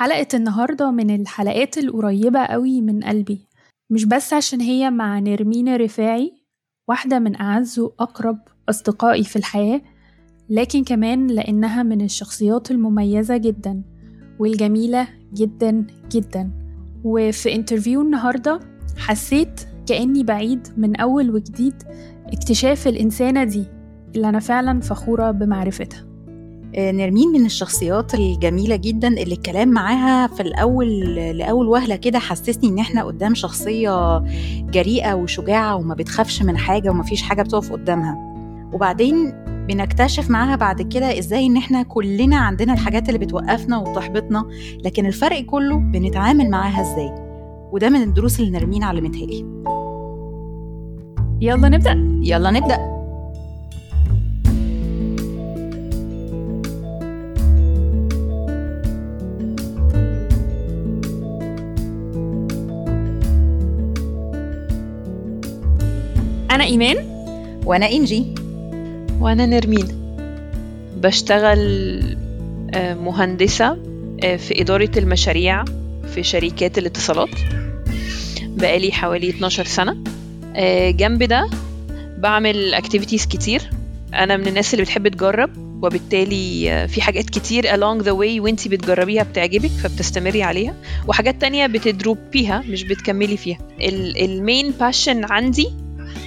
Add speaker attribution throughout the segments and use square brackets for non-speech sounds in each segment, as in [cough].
Speaker 1: حلقة النهاردة من الحلقات القريبة قوي من قلبي. مش بس عشان هي مع نرمين رفاعي واحدة من أعز وأقرب أصدقائي في الحياة لكن كمان لأنها من الشخصيات المميزة جدا والجميلة جدا جدا. وفي انترفيو النهاردة حسيت كأني بعيد من أول وجديد اكتشاف الإنسانة دي اللي أنا فعلا فخورة بمعرفتها.
Speaker 2: نرمين من الشخصيات الجميلة جدا اللي الكلام معاها في الأول لأول وهلة كده حسسني إن إحنا قدام شخصية جريئة وشجاعة وما بتخافش من حاجة وما فيش حاجة بتقف قدامها. وبعدين بنكتشف معاها بعد كده إزاي إن إحنا كلنا عندنا الحاجات اللي بتوقفنا وتحبطنا لكن الفرق كله بنتعامل معاها إزاي؟ وده من الدروس اللي نرمين علمتها لي.
Speaker 1: يلا نبدأ.
Speaker 2: يلا نبدأ.
Speaker 1: أنا إيمان.
Speaker 2: وأنا إنجي.
Speaker 3: وأنا نرمين. بشتغل آه، مهندسة آه، في إدارة المشاريع في شركات الاتصالات. بقالي حوالي 12 سنة. آه، جنب ده بعمل activities كتير. أنا من الناس اللي بتحب تجرب وبالتالي في حاجات كتير along the way وإنتي بتجربيها بتعجبك فبتستمري عليها. وحاجات تانية بت drop يها مش بتكملي فيها. ال main passion عندي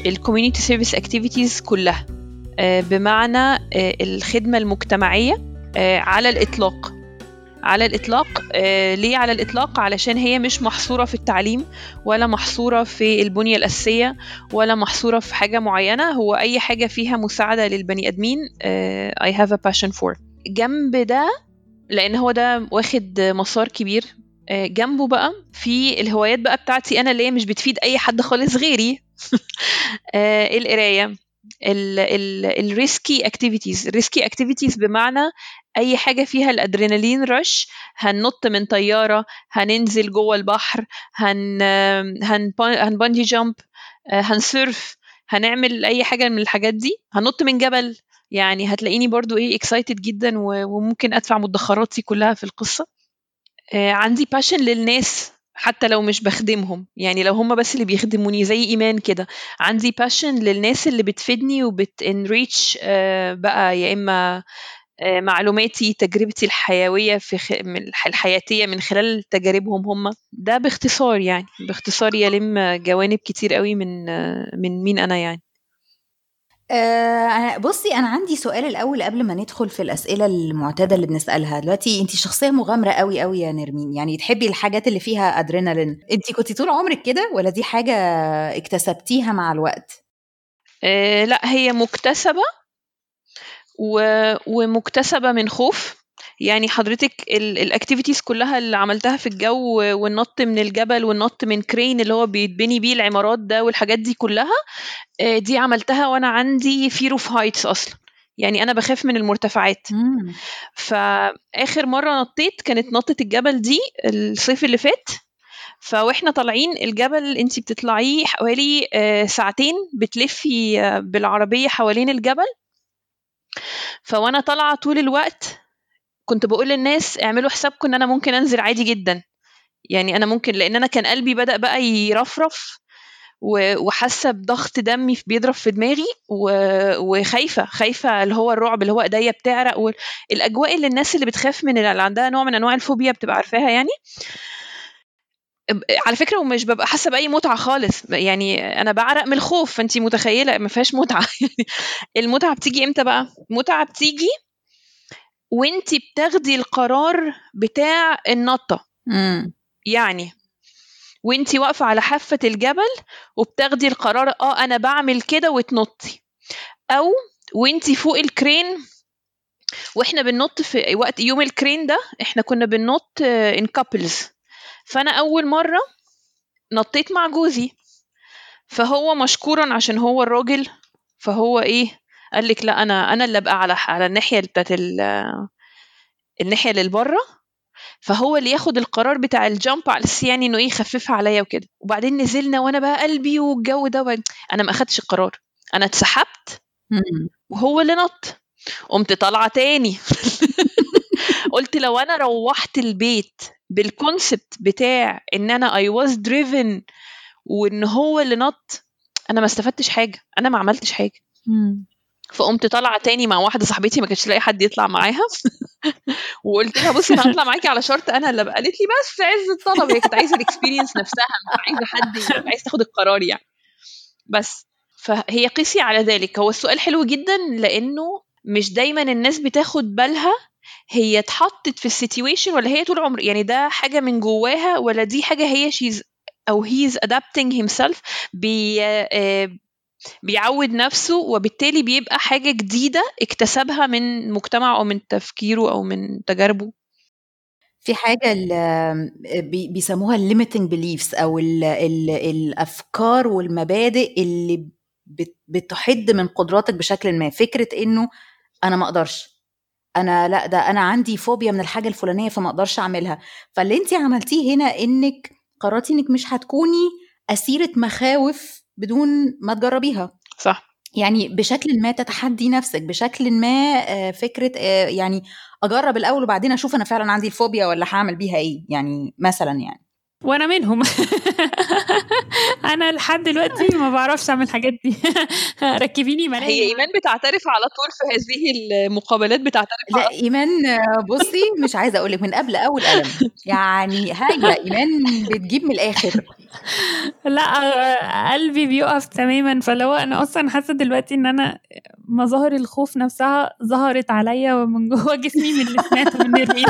Speaker 3: ال community service activities كلها. آه، بمعنى آه، الخدمة المجتمعية آه، على الإطلاق. على الإطلاق ليه على الإطلاق؟ علشان هي مش محصورة في التعليم ولا محصورة في البنية الأساسية ولا محصورة في حاجة معينة. هو أي حاجة فيها مساعدة للبني آدمين I have a passion for. جنب ده لأن هو ده واخد مسار كبير جنبه بقى في الهوايات بقى بتاعتي أنا اللي هي مش بتفيد أي حد خالص غيري. القراية؟ ال risky activities ال risky activities بمعنى أي حاجة فيها ال adrenaline rush هننط من طيارة هننزل جوه البحر هن هن هن bungee jump آه، هن surf هنعمل أي حاجة من الحاجات دي. هنط من جبل. يعني هتلاقيني برضو إيه excited جدا وممكن أدفع مدخراتي كلها في القصة. آه، عندي passion للناس. حتى لو مش بخدمهم يعني لو هم بس اللي بيخدموني زي إيمان كده. عندي باشن للناس اللي بتفيدني وبتنريتش آه، بقى يا إما آه، معلوماتي تجربتي الحيوية في خ... الحياتية من خلال تجاربهم هم. ده باختصار يعني. باختصار يلم جوانب كتير قوي من من مين أنا يعني.
Speaker 2: آه بصي أنا عندي سؤال الأول قبل ما ندخل في الأسئلة المعتادة اللي بنسألها. دلوقتي أنت شخصية مغامرة قوي قوي يا نرمين. يعني تحبي الحاجات اللي فيها ادرينالين أنت كنت طول عمرك كده ولا دي حاجة اكتسبتيها مع الوقت؟
Speaker 3: آه لا هي مكتسبة و... ومكتسبة من خوف. يعني حضرتك ال activities كلها اللي عملتها في الجو والنط من الجبل والنط من crane اللي هو بيتبني بيه العمارات ده والحاجات دي كلها آه، دي عملتها وأنا عندي fear of heights أصلا. يعني أنا بخاف من المرتفعات. فاخر مرة نطيت كانت نطة الجبل دي الصيف اللي فات. فواحنا طالعين الجبل انت بتطلعيه حوالي آه، ساعتين بتلفي آه، بالعربية حوالين الجبل. فوانا طالعة طول الوقت كنت بقول للناس اعملوا حسابكم إن أنا ممكن أنزل عادي جدا. يعني أنا ممكن لأن أنا كان قلبي بدأ بقى يرفرف وحاسة بضغط دمي بيضرب في دماغي وخايفة خايفة اللي هو الرعب اللي هو إيديا بتعرق والاجواء اللي الناس اللي بتخاف من اللي عندها نوع من أنواع الفوبيا بتبقى عارفاها يعني. على فكرة ومش ببقى حاسة بأي متعة خالص. يعني أنا بعرق من الخوف فانت متخيلة؟ ما فيهاش متعة. [laughs] المتعة بتيجي إمتى بقى؟ المتعة بتيجي وانت بتاخدي القرار بتاع النطة. يعني وانت واقفة على حافة الجبل وبتاخدي القرار آه أنا بعمل كده وتنطي. أو وانت فوق ال crane وإحنا بننط في وقت يوم ال crane ده إحنا كنا بننط in couples فأنا أول مرة نطيت مع جوزي. فهو مشكورا عشان هو الراجل فهو إيه قال لك لا أنا أنا اللي أبقى على على الناحية بتاعت الناحية اللي بره فهو اللي ياخد القرار بتاع ال jump على أساس يعني إنه إيه يخففها عليا وكده. وبعدين نزلنا وأنا بقى قلبي والجو ده أنا ما أخدتش القرار. أنا اتسحبت وهو اللي نط. قمت طالعة تاني. [laughs] قلت لو أنا روحت البيت بال concept بتاع إن أنا I was driven وإن هو اللي نط أنا ما استفدتش حاجة. أنا ما عملتش حاجة.
Speaker 1: مم.
Speaker 3: فقمت طالعة تاني مع واحدة صاحبتي ما كانتش لاقي حد يطلع معاها. [laughs] وقلت لها بصي أنا هطلع معاكي على شرط. أنا اللي قالت لي بس عز الطلب. هي كانت عايزة ال experience نفسها مش عايزة حد عايز تاخد القرار يعني. بس فهي قيسي على ذلك. هو السؤال حلو جدا لأنه مش دايما الناس بتاخد بالها هي اتحطت في ال situation ولا هي طول عمر يعني ده حاجة من جواها ولا دي حاجة هي she's أو he's بي آه، بيعود نفسه وبالتالي بيبقى حاجة جديدة اكتسبها من مجتمعه أو من تفكيره أو من تجاربه.
Speaker 2: في بي- بيسموها limiting beliefs أو ال ال الأفكار والمبادئ اللي بت- بتحد من قدراتك بشكل ما. فكرة إنه أنا ما أقدرش. أنا لا ده أنا عندي فوبيا من الحاجة الفلانية فما أقدرش أعملها. فاللي أنت عملتيه هنا إنك قررتي إنك مش هتكوني أسيرة مخاوف بدون ما تجربيها.
Speaker 3: صح.
Speaker 2: يعني بشكل ما تتحدي نفسك بشكل ما آه، فكرة آه، يعني أجرب الأول وبعدين أشوف أنا فعلا عندي الفوبيا ولا هعمل بيها إيه يعني مثلا يعني.
Speaker 1: وأنا منهم. [laughs] أنا لحد دلوقتي ما بعرفش اعمل الحاجات دي. [laughs] ركبيني ملايين
Speaker 3: هي إيمان بتعترف على طول في هذه المقابلات بتعترف
Speaker 2: لا آه، بصي مش عايزة أقولك من قبل أول قلم. يعني هايلة إيمان بتجيب من الآخر.
Speaker 1: لا قلبي بيقف تماما. فلو أنا أصلا حاسة دلوقتي إن أنا مظاهر الخوف نفسها ظهرت عليا ومن جوه جسمي من اللي سمعته من نرمين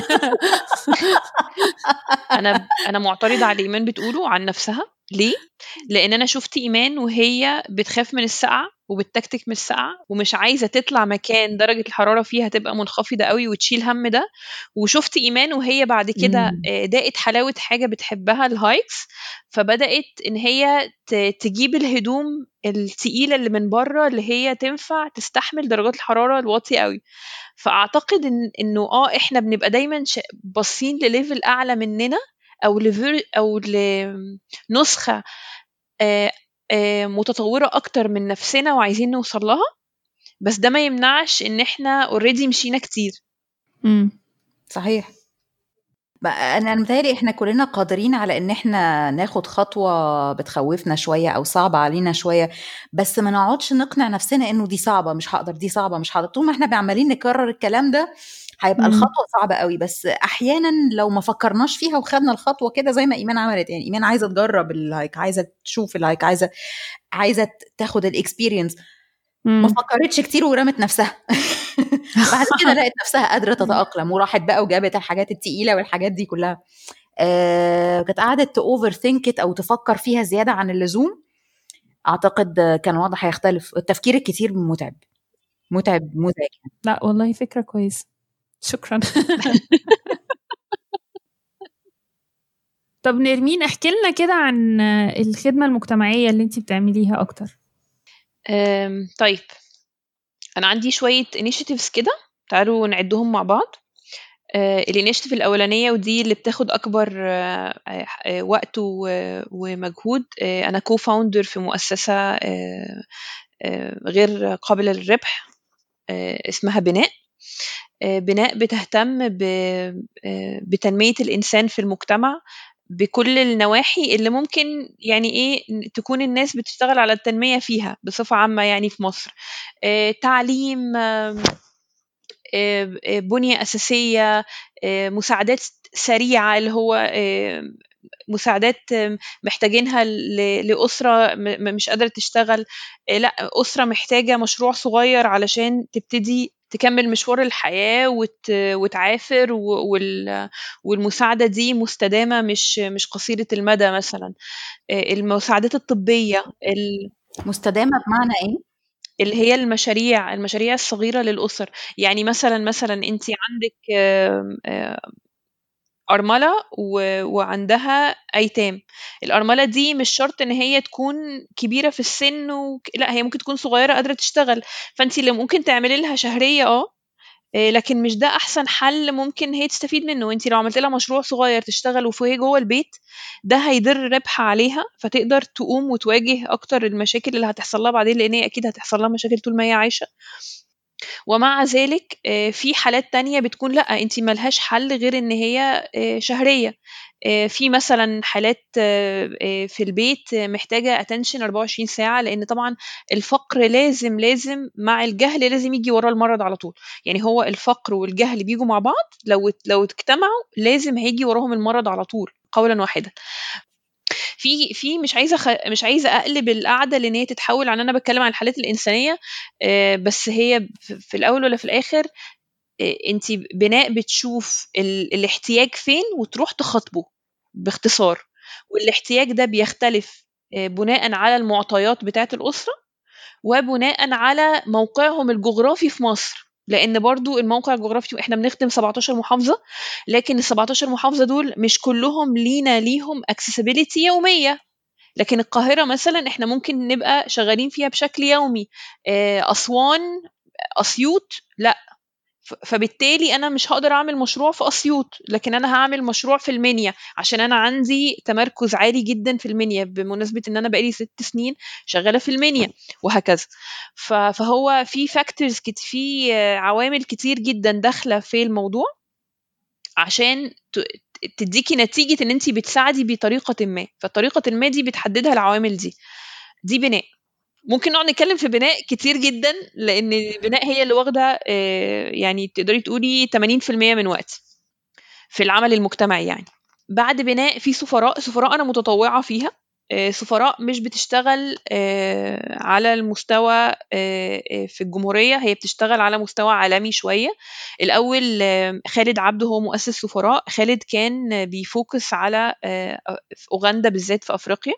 Speaker 3: أنا أنا معترضة على ايمان بتقوله عن نفسها. ليه؟ لأن أنا شفت إيمان وهي بتخاف من السقعه وبتكتك من السقعه ومش عايزة تطلع مكان درجة الحرارة فيها تبقى منخفضة قوي وتشيل هم ده. وشفت إيمان وهي بعد كده. آه، دقت حلاوة حاجة بتحبها الهايكس. فبدأت إن هي تجيب الهدوم التقيلة اللي من بره اللي هي تنفع تستحمل درجات الحرارة الواطية قوي. فأعتقد ان إنه آه إحنا بنبقى دايما باصين لل level أعلى مننا. أو أو لنسخه آه، آه، متطورة أكتر من نفسنا وعايزين نوصل لها بس ده ما يمنعش إن إحنا already مشينا كتير.
Speaker 1: أمم.
Speaker 2: صحيح. بقى أنا متهيألي إحنا كلنا قادرين على إن إحنا ناخد خطوة بتخوفنا شوية أو صعبة علينا شوية بس ما نقعدش نقنع نفسنا إنه دي صعبة مش هقدر دي صعبة مش هقدر. طول ما إحنا عمالين نكرر الكلام ده هيبقى
Speaker 1: مم.
Speaker 2: الخطوة صعبة قوي بس أحيانا لو ما فكرناش فيها وخدنا الخطوة كده زي ما إيمان عملت يعني إيمان عايزة تجرب ال hike عايزة تشوف ال hike عايزة عايزة تاخد ال experience ما
Speaker 1: أمم.
Speaker 2: فكرتش كتير ورمت نفسها. [laughs] بعد كده [laughs] لقت نفسها قادرة تتأقلم وراحت بقى وجابت الحاجات التقيلة والحاجات دي كلها. آه كانت قعدت overthinked أو تفكر فيها زيادة عن اللزوم. أعتقد كان الوضع هيختلف. التفكير الكتير متعب. متعب مزعج.
Speaker 1: لأ والله فكرة كويسة. شكرا. [laughs] طب نرمين احكي لنا كده عن الخدمة المجتمعية اللي انت بتعمليها أكتر.
Speaker 3: أم، طيب. أنا عندي شوية initiatives كده. تعالوا نعدهم مع بعض. الانيشيتيف الأولانية ودي اللي بتاخد أكبر آه، آه، وقت ومجهود. أنا كو فاوندر في مؤسسة غير قابلة للربح اسمها بناء. بناء بتهتم آه، بتنمية الإنسان في المجتمع بكل النواحي اللي ممكن يعني إيه تكون الناس بتشتغل على التنمية فيها بصفة عامة يعني في مصر. آه، تعليم آه، آه، أساسية آه، مساعدات سريعة اللي هو آه، مساعدات آه، محتاجينها ل- لأسرة م- م- مش قادرة تشتغل. آه، لأ أسرة محتاجة مشروع صغير علشان تبتدي تكمل مشوار الحياة وت... وتعافر و... وال... والمساعدة دي مستدامة مش مش قصيرة المدى مثلا. آه، المساعدات الطبية ال...
Speaker 2: مستدامة بمعنى إيه؟
Speaker 3: اللي هي المشاريع المشاريع الصغيرة للأسر. يعني مثلا مثلا انت عندك أرملة و- وعندها أيتام. الأرملة دي مش شرط إن هي تكون كبيرة في السن و... لا هي ممكن تكون صغيرة قادرة تشتغل. فانت اللي ممكن تعملي لها شهرية آه آه، لكن مش ده أحسن حل ممكن هي تستفيد منه. انت لو عملت لها مشروع صغير تشتغل وهي جوه البيت ده هيدر ربح عليها فتقدر تقوم وتواجه أكتر المشاكل اللي هتحصل لها بعدين لأن هي أكيد هتحصل لها مشاكل طول ما هي عايشة. ومع ذلك آه، في حالات تانية بتكون لأ أنت ملهاش حل غير إن هي آه، شهرية. آه، في مثلا حالات في البيت محتاجة اتنشن 24 ساعة لأن طبعا الفقر لازم لازم مع الجهل لازم يجي وراه المرض على طول. يعني هو الفقر والجهل بيجوا مع بعض لو لو اجتمعوا لازم هيجي وراهم المرض على طول قولا واحدا. في في مش عايزة خ... مش عايزة أقلب القعدة لإن هي تتحول عن أنا بتكلم عن الحالات الإنسانية آه، بس هي في الأول ولا في الآخر آه، انت بناء بتشوف ال... الاحتياج فين وتروح تخاطبه باختصار. والاحتياج ده بيختلف آه، بناء على المعطيات بتاعة الأسرة وبناء على موقعهم الجغرافي في مصر. لأن برضو الموقع الجغرافي إحنا بنخدم 17 محافظة لكن ال 17 محافظة دول مش كلهم لينا ليهم اكسسبيليتي يومية. لكن القاهرة مثلا إحنا ممكن نبقى شغالين فيها بشكل يومي. آه، أسوان أسيوط لأ. فبالتالي أنا مش هقدر أعمل مشروع في أسيوط لكن أنا هعمل مشروع في المنيا عشان أنا عندي تمركز عالي جدا في المنيا بمناسبة إن أنا بقالي ست سنين شغالة في المنيا وهكذا. فهو في فاكتورز في عوامل كتير جدا داخلة في الموضوع عشان تديكي نتيجة إن انت بتساعدي بطريقة ما فالطريقة ما دي بتحددها العوامل دي. دي بناء. ممكن نقعد نتكلم في بناء كتير جدا لأن البناء هي اللي واخدة آه، يعني تقدري تقولي 80% من وقتي في العمل المجتمعي يعني. بعد بناء في سفراء سفراء أنا متطوعة فيها آه، سفراء مش بتشتغل آه، على المستوى في الجمهورية هي بتشتغل على مستوى عالمي شوية. الأول خالد عبده هو مؤسس سفراء خالد كان بي focus على أوغندا بالذات في أفريقيا.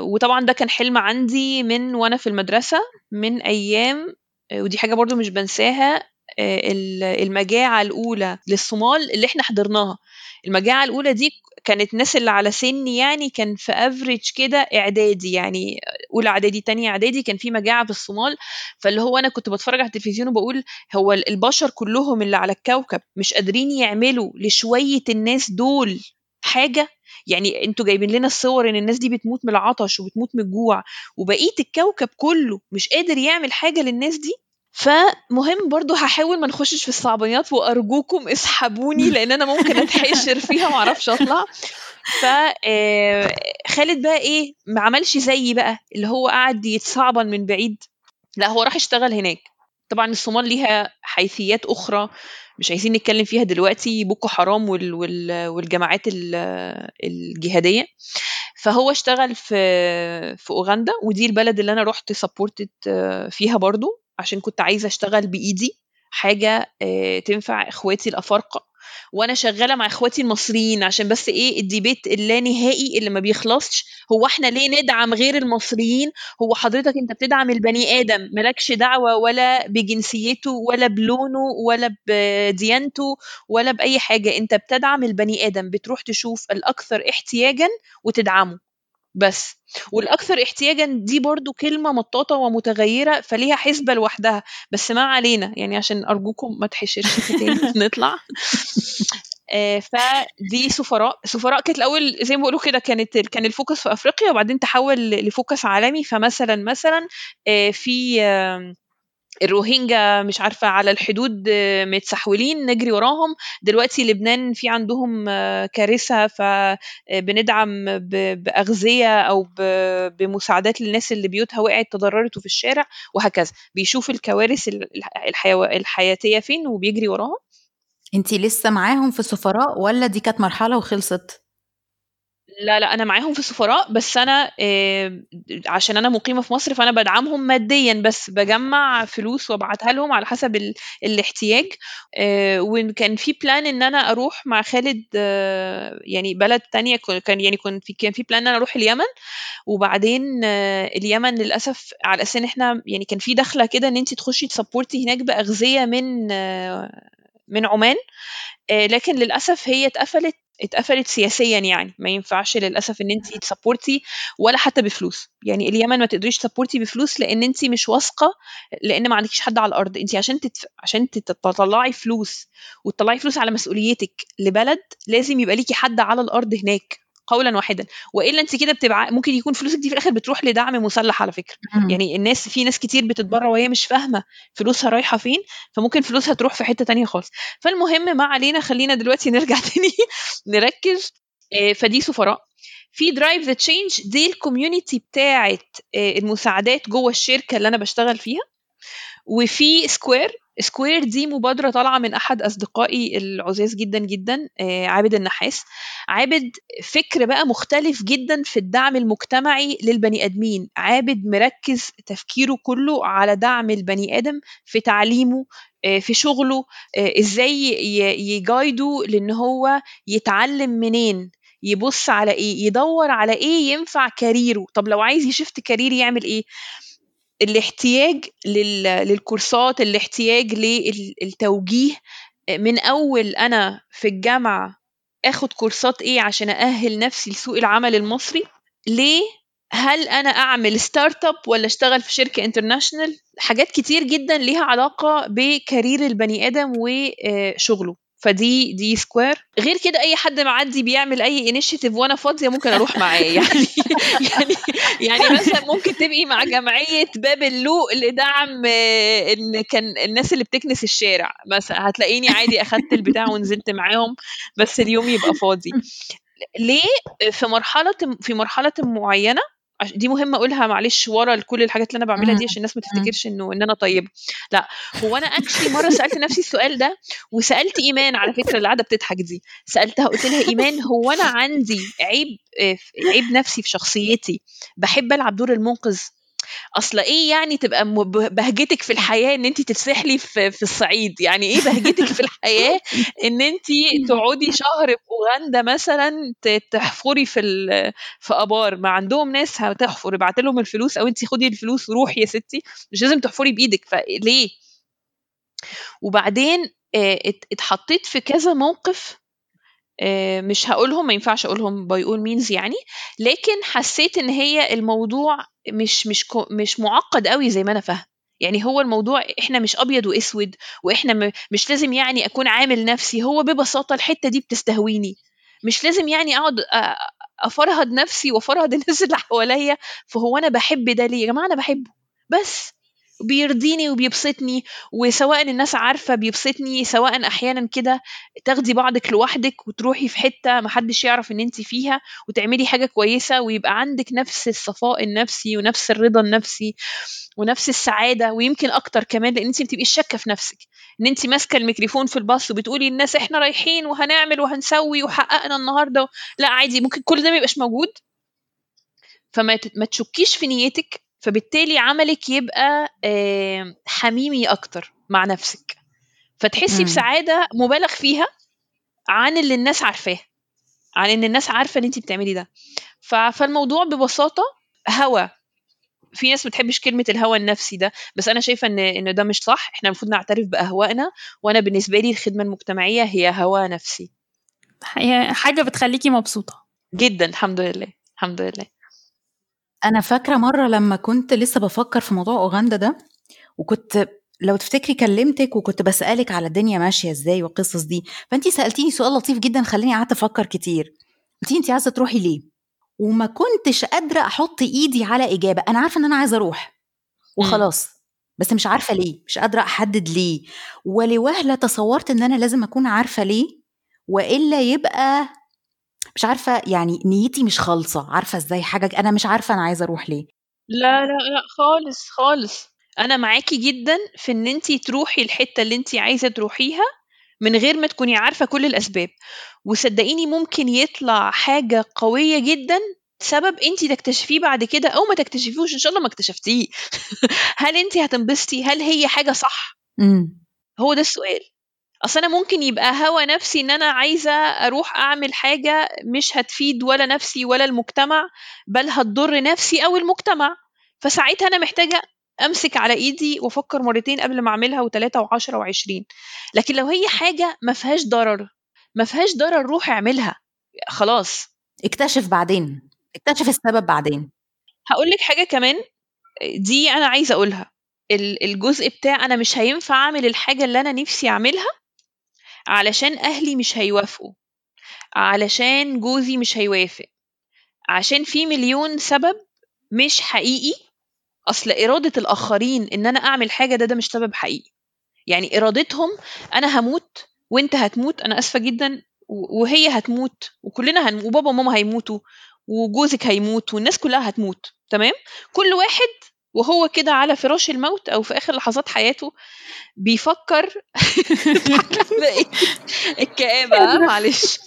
Speaker 3: وطبعا ده كان حلم عندي من وأنا في المدرسة من أيام آه، ودي حاجة برضو مش بنساها آه، المجاعة الأولى للصومال اللي إحنا حضرناها. المجاعة الأولى دي كانت ناس اللي على سني يعني كان في average كده إعدادي يعني أولى إعدادي تانية إعدادي كان في مجاعة في الصومال فاللي هو أنا كنت بتفرج على التلفزيون وبقول هو البشر كلهم اللي على الكوكب مش قادرين يعملوا لشوية الناس دول حاجة؟ يعني أنتوا جايبين لنا الصور ان الناس دي بتموت من العطش وبتموت من الجوع وبقية الكوكب كله مش قادر يعمل حاجة للناس دي؟ فمهم برضو هحاول ما نخشش في الصعبانيات وأرجوكم اسحبوني [laughs] لأن أنا ممكن أتحشر فيها ما أعرفش أطلع. ف آه، خالد بقى إيه ما عملش زيي بقى اللي هو قعد يتصعبن من بعيد. لا هو راح اشتغل هناك. طبعا الصومال ليها حيثيات أخرى. مش عايزين نتكلم فيها دلوقتي بوكو حرام وال وال والجماعات الجهادية. فهو اشتغل في في أوغندا ودي البلد اللي أنا رحت supported فيها برضو عشان كنت عايزة أشتغل بإيدي حاجة آه، تنفع إخواتي الأفارقة. وأنا شغاله مع اخواتي المصريين عشان بس إيه ال debate اللانهائي اللي ما بيخلصش. هو إحنا ليه ندعم غير المصريين؟ هو حضرتك انت بتدعم البني آدم مالكش دعوة ولا بجنسيته ولا بلونه ولا بديانته ولا بأي حاجة. انت بتدعم البني آدم بتروح تشوف الأكثر احتياجا وتدعمه. بس. والأكثر احتياجا دي برضو كلمة مطاطة ومتغيرة فليها حسبة لوحدها بس ما علينا يعني عشان أرجوكم ما تحشرش تاني [laughs] نطلع. آه، فدي سفراء. سفراء كانت الأول زي ما بيقولوا كده كانت كان ال focus في أفريقيا وبعدين تحول ل focus عالمي. فمثلا مثلا آه، في الروهينجا مش عارفة على الحدود متسحولين نجري وراهم. دلوقتي لبنان في عندهم كارثة فبندعم بأغذية أو بمساعدات للناس اللي بيوتها وقعت تضررت في الشارع وهكذا. بيشوف الكوارث الحياتية فين وبيجري وراهم.
Speaker 2: انتي لسه معاهم في السفراء ولا دي كانت مرحلة وخلصت؟
Speaker 3: لا لا أنا معاهم في السفراء بس أنا آه، عشان أنا مقيمة في مصر فأنا بدعمهم ماديا بس بجمع فلوس وأبعتها لهم على حسب الاحتياج. آه، وكان في plan إن أنا أروح مع خالد آه، يعني بلد تانية كان يعني كان في كان في plan إن أنا أروح اليمن. وبعدين اليمن للأسف على أساس إن إحنا يعني كان في دخلة كده إن انت تخشي ت support ي هناك بأغذية من من عمان. لكن للأسف هي اتقفلت اتقفلت سياسيا يعني. ما ينفعش للأسف إن انت ت support ي ولا حتى بفلوس. يعني اليمن ما تقدريش ت support ي بفلوس لأن انت مش واثقة لأن ما عندكيش حد على الأرض. انت عشان تتف... عشان تطلعي فلوس وتطلعي فلوس على مسؤوليتك لبلد لازم يبقى ليكي حد على الأرض هناك. قولا واحدا. وإلا أنت كده بتبقى ممكن يكون فلوسك دي في الآخر بتروح لدعم مسلح على
Speaker 2: فكرة.
Speaker 3: يعني الناس في ناس كتير بتتبرع وهي مش فاهمة فلوسها رايحة فين فممكن فلوسها تروح في حتة تانية خالص. فالمهم ما علينا خلينا دلوقتي [laughs] نرجع تاني نركز. آه، فدي سفراء. في Drive the Change دي ال community بتاعه آه، المساعدات جوه الشركة اللي أنا بشتغل فيها. وفي Square Square دي مبادرة طالعة من أحد أصدقائي العزاز جدا جدا آه، عابد النحاس. عابد فكر بقى مختلف جدا في الدعم المجتمعي للبني آدمين. عابد مركز تفكيره كله على دعم البني آدم في تعليمه آه، في شغله آه، إزاي يجايده لأن هو يتعلم منين يبص على إيه يدور على إيه ينفع كاريره. طب لو عايز يشفت كارير يعمل إيه؟ الاحتياج لل... للكورسات الاحتياج للتوجيه. من أول أنا في الجامعة آخد كورسات إيه عشان أهل نفسي لسوق العمل المصري؟ ليه؟ هل أنا أعمل start up ولا أشتغل في شركة international حاجات كتير جدا ليها علاقة ب career البني آدم وشغله. فدي دي square غير كده أي حد معدي بيعمل أي initiative وأنا فاضية ممكن أروح معاه. [laughs] يعني يعني يعني مثلا ممكن تبقي مع جمعية باب اللوق لدعم آه، إن كان الناس اللي بتكنس الشارع. مثلا هتلاقيني عادي أخدت البتاع ونزلت معاهم بس اليوم يبقى فاضي. ليه؟ في مرحلة في مرحلة معينة دي مهمة أقولها معلش ورا كل الحاجات اللي أنا بعملها دي عشان الناس ما تفتكرش إنه إن أنا طيبه لا هو أنا اكشلي مرة سألت نفسي السؤال ده وسألت إيمان على فكرة اللي قاعدة بتضحك دي. سألتها قلت لها إيمان هو أنا عندي عيب آه، عيب نفسي في شخصيتي. بحب ألعب دور المنقذ. أصل إيه يعني تبقى بهجتك في الحياة إن انت تتسحلي في في الصعيد؟ يعني إيه بهجتك في الحياة إن انت [laughs] تقعدي شهر في أوغندا مثلا تحفري في في آبار؟ ما عندهم ناس هتحفر ابعت لهم الفلوس أو انت خدي الفلوس وروحي يا ستي مش لازم تحفري بإيدك. فليه وبعدين آه، ات- اتحطيت في كذا موقف مش هقولهم ما ينفعش أقولهم by all means يعني لكن حسيت إن هي الموضوع مش مش مش معقد قوي زي ما أنا فاهم يعني هو الموضوع إحنا مش أبيض وأسود وإحنا مش لازم يعني أكون عامل نفسي هو ببساطة الحتة دي بتستهويني. مش لازم يعني أقعد أفرهد نفسي وأفرهد [laughs] الناس اللي حواليا فهو أنا بحب ده ليه؟ يا جماعة أنا بحبه. بس بيرضيني وبيبسطني وسواء الناس عارفة بيبسطني سواء أحيانا كده تاخدي بعضك لوحدك وتروحي في حتة محدش يعرف إن أنت فيها وتعملي حاجة كويسة ويبقى عندك نفس الصفاء النفسي ونفس الرضا النفسي ونفس السعادة ويمكن أكتر كمان لأن أنت ما بتبقيش شاكة في نفسك. إن أنت ماسكة الميكروفون في الباص وبتقولي الناس إحنا رايحين وهنعمل وهنسوي وحققنا النهاردة لا عادي ممكن كل ده ما يبقاش موجود. فما تشكيش في نيتك فبالتالي عملك يبقى حميمي أكتر مع نفسك. فتحسي. بسعادة مبالغ فيها عن اللي الناس عارفاه عن إن الناس عارفة ان انت بتعملي ده. فالموضوع ببساطة هوى في ناس ما بتحبش كلمة الهوى النفسي ده بس أنا شايفة إن إن ده مش صح. إحنا المفروض نعترف بأهوائنا وأنا بالنسبة لي الخدمة المجتمعية هي هوى نفسي.
Speaker 1: هي حاجة بتخليكي مبسوطة.
Speaker 3: جدا الحمد لله الحمد لله.
Speaker 2: أنا فاكرة مرة لما كنت لسه بفكر في موضوع أوغندا ده وكنت لو تفتكري كلمتك وكنت بسألك على الدنيا ماشية إزاي والقصص دي فانت سألتيني سؤال لطيف جدا خلاني قعدت أفكر كتير. قلتي انت عايزة تروحي ليه؟ وما كنتش قادرة أحط إيدي على إجابة. أنا عارفة إن أنا عايزة أروح. وخلاص. بس مش عارفة ليه. مش قادرة أحدد ليه. ولوهلة تصورت إن أنا لازم أكون عارفة ليه وإلا يبقى مش عارفة يعني نيتي مش خالصة عارفة إزاي حاجة أنا مش عارفة أنا عايزة أروح ليه.
Speaker 3: لا لا لا خالص خالص. أنا معاكي جدا في إن انتي تروحي الحتة اللي انتي عايزة تروحيها من غير ما تكوني عارفة كل الأسباب. وصدقيني ممكن يطلع حاجة قوية جدا سبب انتي تكتشفيه بعد كده أو ما تكتشفيهوش إن شاء الله ما اكتشفتيه. [laughs] هل انتي هتنبسطي؟ هل هي حاجة صح؟
Speaker 2: امم.
Speaker 3: هو ده السؤال. أصل أنا ممكن يبقى هوى نفسي إن أنا عايزة أروح أعمل حاجة مش هتفيد ولا نفسي ولا المجتمع بل هتضر نفسي أو المجتمع. فساعتها أنا محتاجة أمسك على إيدي وأفكر مرتين قبل ما أعملها وثلاثه وعشرة وعشرين. لكن لو هي حاجة ما فيهاش ضرر ما فيهاش ضرر روح اعملها. خلاص.
Speaker 2: اكتشف بعدين. اكتشف السبب بعدين.
Speaker 3: هقول لك حاجة كمان دي أنا عايزة أقولها. ال- الجزء بتاع أنا مش هينفع أعمل الحاجة اللي أنا نفسي أعملها علشان أهلي مش هيوافقوا علشان جوزي مش هيوافق عشان في مليون سبب مش حقيقي. أصل إرادة الآخرين إن أنا أعمل حاجة ده ده مش سبب حقيقي. يعني إرادتهم أنا هموت وأنت هتموت أنا آسفة جدا وهي هتموت وكلنا هنموت وبابا وماما هيموتوا وجوزك هيموت والناس كلها هتموت تمام؟ كل واحد وهو كده على فراش الموت أو في آخر لحظات حياته بيفكر [laughs] الكآبة [laughs] معلش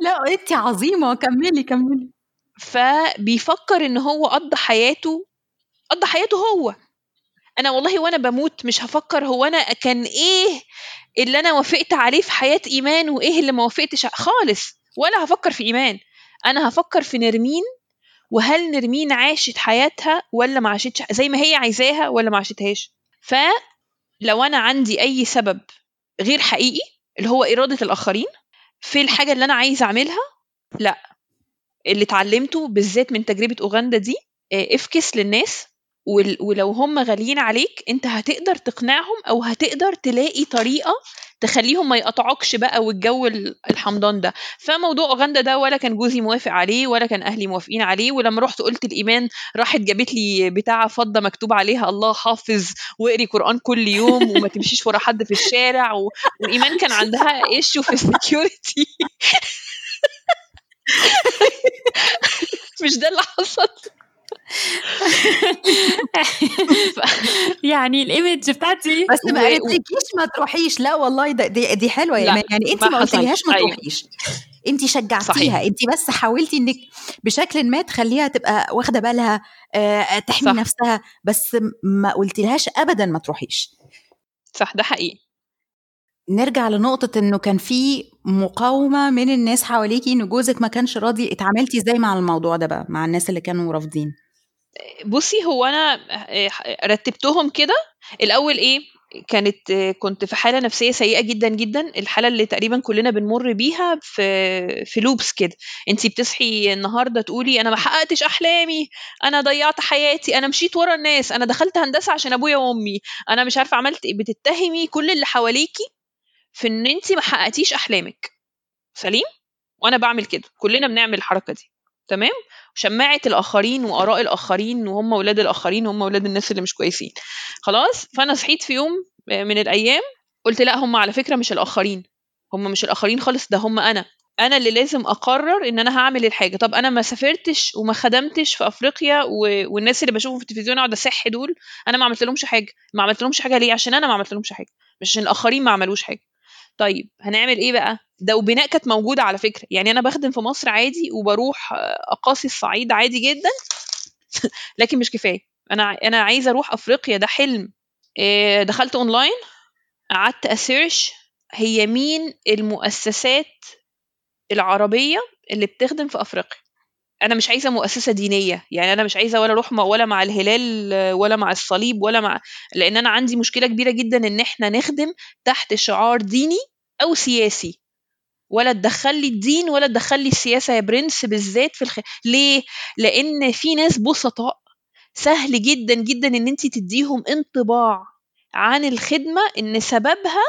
Speaker 2: لا انت عظيمة. كملي كملي.
Speaker 3: فبيفكر إن هو قضى حياته قضى حياته هو. أنا والله وأنا بموت مش هفكر هو أنا كان إيه اللي أنا وافقت عليه في حياة إيمان وإيه اللي ما وافقتش خالص ولا هفكر في إيمان. أنا هفكر في نرمين وهل نرمين عاشت حياتها ولا ما عاشتش زي ما هي عايزاها ولا ما عاشتهاش. فلو أنا عندي أي سبب غير حقيقي اللي هو إرادة الآخرين في الحاجة اللي أنا عايزه أعملها لا. اللي اتعلمته بالذات من تجربة أوغندا دي إفكس للناس ولو هم غاليين عليك انت هتقدر تقنعهم أو هتقدر تلاقي طريقة تخليهم ما يقطعوكش بقى والجو الحمضان ده. فموضوع أوغندا ده ولا كان جوزي موافق عليه ولا كان أهلي موافقين عليه ولما رحت قلت الإيمان راحت جابت لي بتاعة فضة مكتوب عليها الله حافظ واقري قرآن كل يوم وما تمشيش ورا حد في الشارع و... وايمان كان عندها issue في ال security [laughs] مش ده اللي حصل. [laughs]
Speaker 1: يعني ال image بتاعتي.
Speaker 2: بس ما قالتلكيش ما تروحيش. لا والله دي, دي حلوة. يعني يعني أنت ما قلتلهاش ما تروحيش. أنت شجعتيها. أنت بس حاولتي إنك بشكل ما تخليها تبقى واخدة بالها آه تحمي صح. نفسها. بس ما قلتلهاش ابدا ما تروحيش.
Speaker 3: صح ده حقيقي.
Speaker 2: نرجع لنقطة إنه كان في مقاومة من الناس حواليكي إن جوزك ما كانش راضي اتعاملتي إزاي مع الموضوع ده بقى مع الناس اللي كانوا رافضين؟
Speaker 3: بُصّي، هو أنا رتّبتهم كده، الأول إيه، كانت كنت في حالة نفسية سيئة جدًا، جدًا، الحالة اللي تقريبًا كُلّنا بنمُر بيها في في loops كده، أنتِ بتصحي النهارده تقولي أنا ما حققتش أحلامي، أنا ضيّعت حياتي، أنا مشيت ورا الناس، أنا دخلت هندسة عشان أبويا وأمي، أنا مش عارفة عملت إيه، بتتهمي كل اللي حواليكِ في إن أنتِ ما حققتيش أحلامِك، سليم؟ وأنا باعمل كده، كُلّنا بنعمل الحركة دي، تمام؟ شماعة الآخرين وآراء الآخرين وهم ولاد الآخرين وهم ولاد الناس اللي مش كويسين. خلاص؟ فأنا صحيت في يوم من الأيام قلت لأ هم على فكرة مش الآخرين. هم مش الآخرين خالص ده هم أنا. أنا اللي لازم أقرر إن أنا هعمل الحاجة. طب أنا ما سافرتش وما خدمتش في أفريقيا و... والناس اللي بشوفهم في التلفزيون أقعد أصح دول أنا ما عملت لهمش حاجة. ما عملت لهمش حاجة ليه؟ عشان أنا ما عملت لهمش حاجة. مش عشان الآخرين ما عملوش حاجة. طيب هنعمل إيه بقى؟ ده وبناء كانت موجودة على فكرة. يعني أنا بخدم في مصر عادي وبروح أقاصي الصعيد عادي جدا [laughs] لكن مش كفاية. أنا أنا عايزة أروح أفريقيا. ده حلم. دخلت أونلاين قعدت أ search هي مين المؤسسات العربية اللي بتخدم في أفريقيا. أنا مش عايزة مؤسسة دينية يعني أنا مش عايزة ولا أروح ولا مع الهلال ولا مع الصليب ولا مع لأن أنا عندي مشكلة كبيرة جدا إن إحنا نخدم تحت شعار ديني أو سياسي. ولا تدخل لي الدين ولا تدخل لي السياسة يا برنس بالذات في الخ... ليه؟ لأن في ناس بسطاء. سهل جدا جدا إن انت تديهم انطباع عن الخدمة إن سببها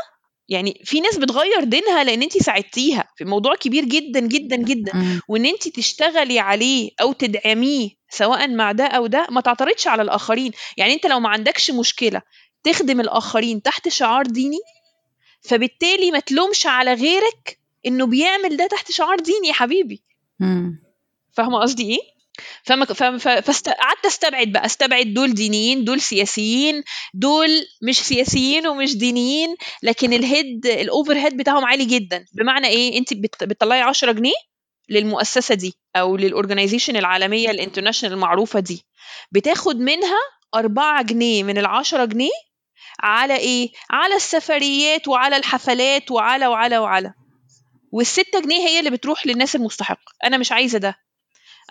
Speaker 3: يعني في ناس بتغير دينها لأن انت ساعدتيها. في موضوع كبير جدا جدا جدا. وإن انت تشتغلي عليه أو تدعميه سواء مع ده أو ده ما تعترضش على الآخرين. يعني انت لو ما عندكش مشكلة تخدم الآخرين تحت شعار ديني فبالتالي ما تلومش على غيرك إنه بيعمل ده تحت شعار ديني يا حبيبي. فاهمة قصدي إيه؟ فما فقعدت استبعد بقى استبعد دول دينيين دول سياسيين دول مش سياسيين ومش دينيين لكن ال head ال overhead بتاعهم عالي جدا. بمعنى إيه؟ انت بتطلعي 10 جنيه للمؤسسة دي أو لل organization العالمية ال international المعروفة دي. بتاخد منها 4 جنيه من ال 10 جنيه على إيه؟ على السفريات وعلى الحفلات وعلى وعلى وعلى. والستة جنيه هي اللي بتروح للناس المستحقة. أنا مش عايزة ده.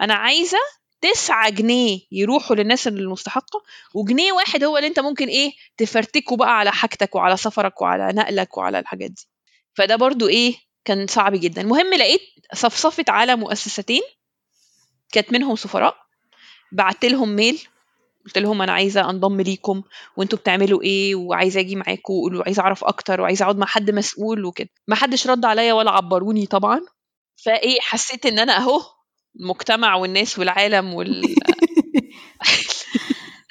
Speaker 3: أنا عايزة 9 جنيه يروحوا للناس المستحقة وجنيه واحد هو اللي أنت ممكن إيه تفرتكه بقى على حاجتك وعلى سفرك وعلى نقلك وعلى الحاجات دي. فده برضو إيه كان صعب جدا. المهم لقيت صفصفت على مؤسستين كانت منهم سفراء بعت لهم mail قلت لهم أنا عايزة أنضم ليكم وأنتوا بتعملوا إيه وعايزة أجي معاكم وعايزة أعرف أكتر وعايزة أقعد مع حد مسؤول وكده. ما حدش رد عليا ولا عبروني طبعا. فإيه حسيت إن أنا أهو المجتمع والناس والعالم وال [laughs]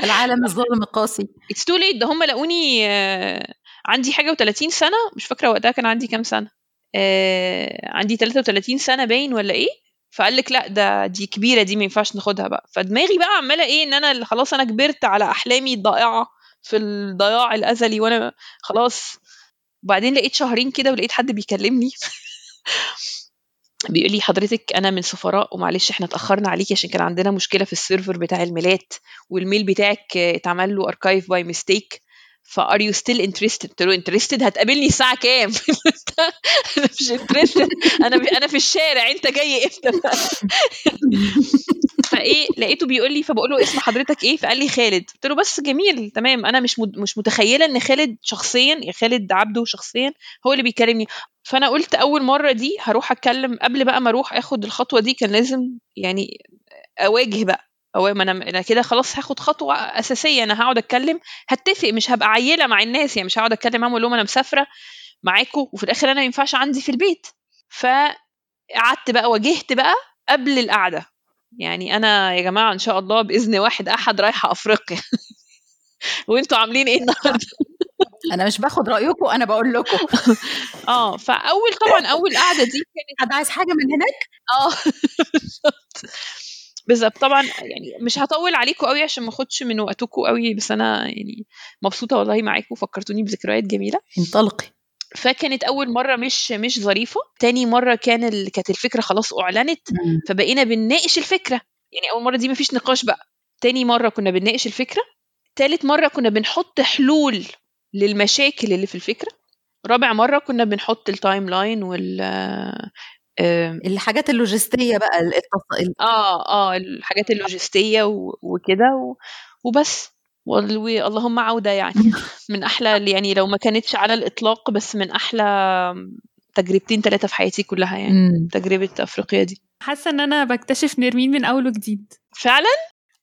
Speaker 2: العالم الظالم القاسي.
Speaker 3: it's too late ده هم لقوني آه، عندي حاجة و30 سنة. مش فاكرة وقتها كان عندي كام سنة. آه، عندي 33 سنة باين ولا إيه؟ فقال لك لا ده دي كبيرة دي ما ينفعش ناخدها بقى. فدماغي بقى عمالة إيه إن أنا خلاص أنا كبرت على أحلامي الضائعة في الضياع الأزلي وأنا خلاص. وبعدين لقيت شهرين كده ولقيت حد بيكلمني. [laughs] بيقول لي حضرتك أنا من سفراء ومعلش إحنا اتأخرنا عليكي عشان كان عندنا مشكلة في ال server بتاع الميلات وال mail بتاعك اتعمل له archive by mistake فar you still interested قلت له interested هتقابلني الساعة كام؟ [laughs] أنا مش انترستد أنا أنا في الشارع. أنت جاي إمتى [laughs] فإيه لقيته بيقول لي فبقول له اسم حضرتك إيه؟ فقال لي خالد. قلت له بس جميل تمام. أنا مش مش متخيلة إن خالد شخصيا خالد عبده شخصيا هو اللي بيكلمني. فأنا قلت أول مرة دي هروح أتكلم قبل بقى ما أروح أخد الخطوة دي كان لازم يعني أواجه بقى. أو ما أنا أنا كده خلاص هاخد خطوة أساسية أنا هقعد أتكلم هتفق مش هبقى عيلة مع الناس يعني مش هقعد أتكلم معاهم أقول لهم أنا مسافرة معاكم وفي الآخر أنا ما ينفعش عندي في البيت. فقعدت بقى واجهت بقى قبل القعدة. يعني أنا يا جماعة إن شاء الله بإذن واحد أحد رايحه أفريقيا. [laughs] وأنتوا عاملين إيه النهارده؟ [laughs]
Speaker 2: أنا مش باخد رأيكم أنا بقول لكم. [laughs]
Speaker 3: آه فأول طبعا أول قعدة دي
Speaker 2: كانت حد عايز حاجة من هناك؟
Speaker 3: آه بالظبط. طبعا يعني مش هطول عليكم قوي عشان ما اخدش من وقتكم قوي بس أنا يعني مبسوطة والله معاكم وفكرتوني بذكريات جميلة.
Speaker 2: انطلقي.
Speaker 3: فكانت أول مرة مش مش ظريفة. تاني مرة كان ال... كانت الفكرة خلاص أعلنت فبقينا بنناقش الفكرة. يعني أول مرة دي مفيش نقاش بقى. تاني مرة كنا بنناقش الفكرة. تالت مرة كنا بنحط حلول للمشاكل اللي في الفكرة. رابع مرة كنا بنحط ال timeline وال
Speaker 2: الحاجات اللوجستية بقى
Speaker 3: التص... آه آه الحاجات اللوجستية وكده و... وبس. واللهم عودة يعني. [laughs] من أحلى يعني لو ما كانتش على الإطلاق بس من أحلى تجربتين ثلاثة في حياتي كلها يعني مم. تجربة أفريقيا دي.
Speaker 1: حاسة إن أنا بكتشف نرمين من أول وجديد.
Speaker 3: فعلا؟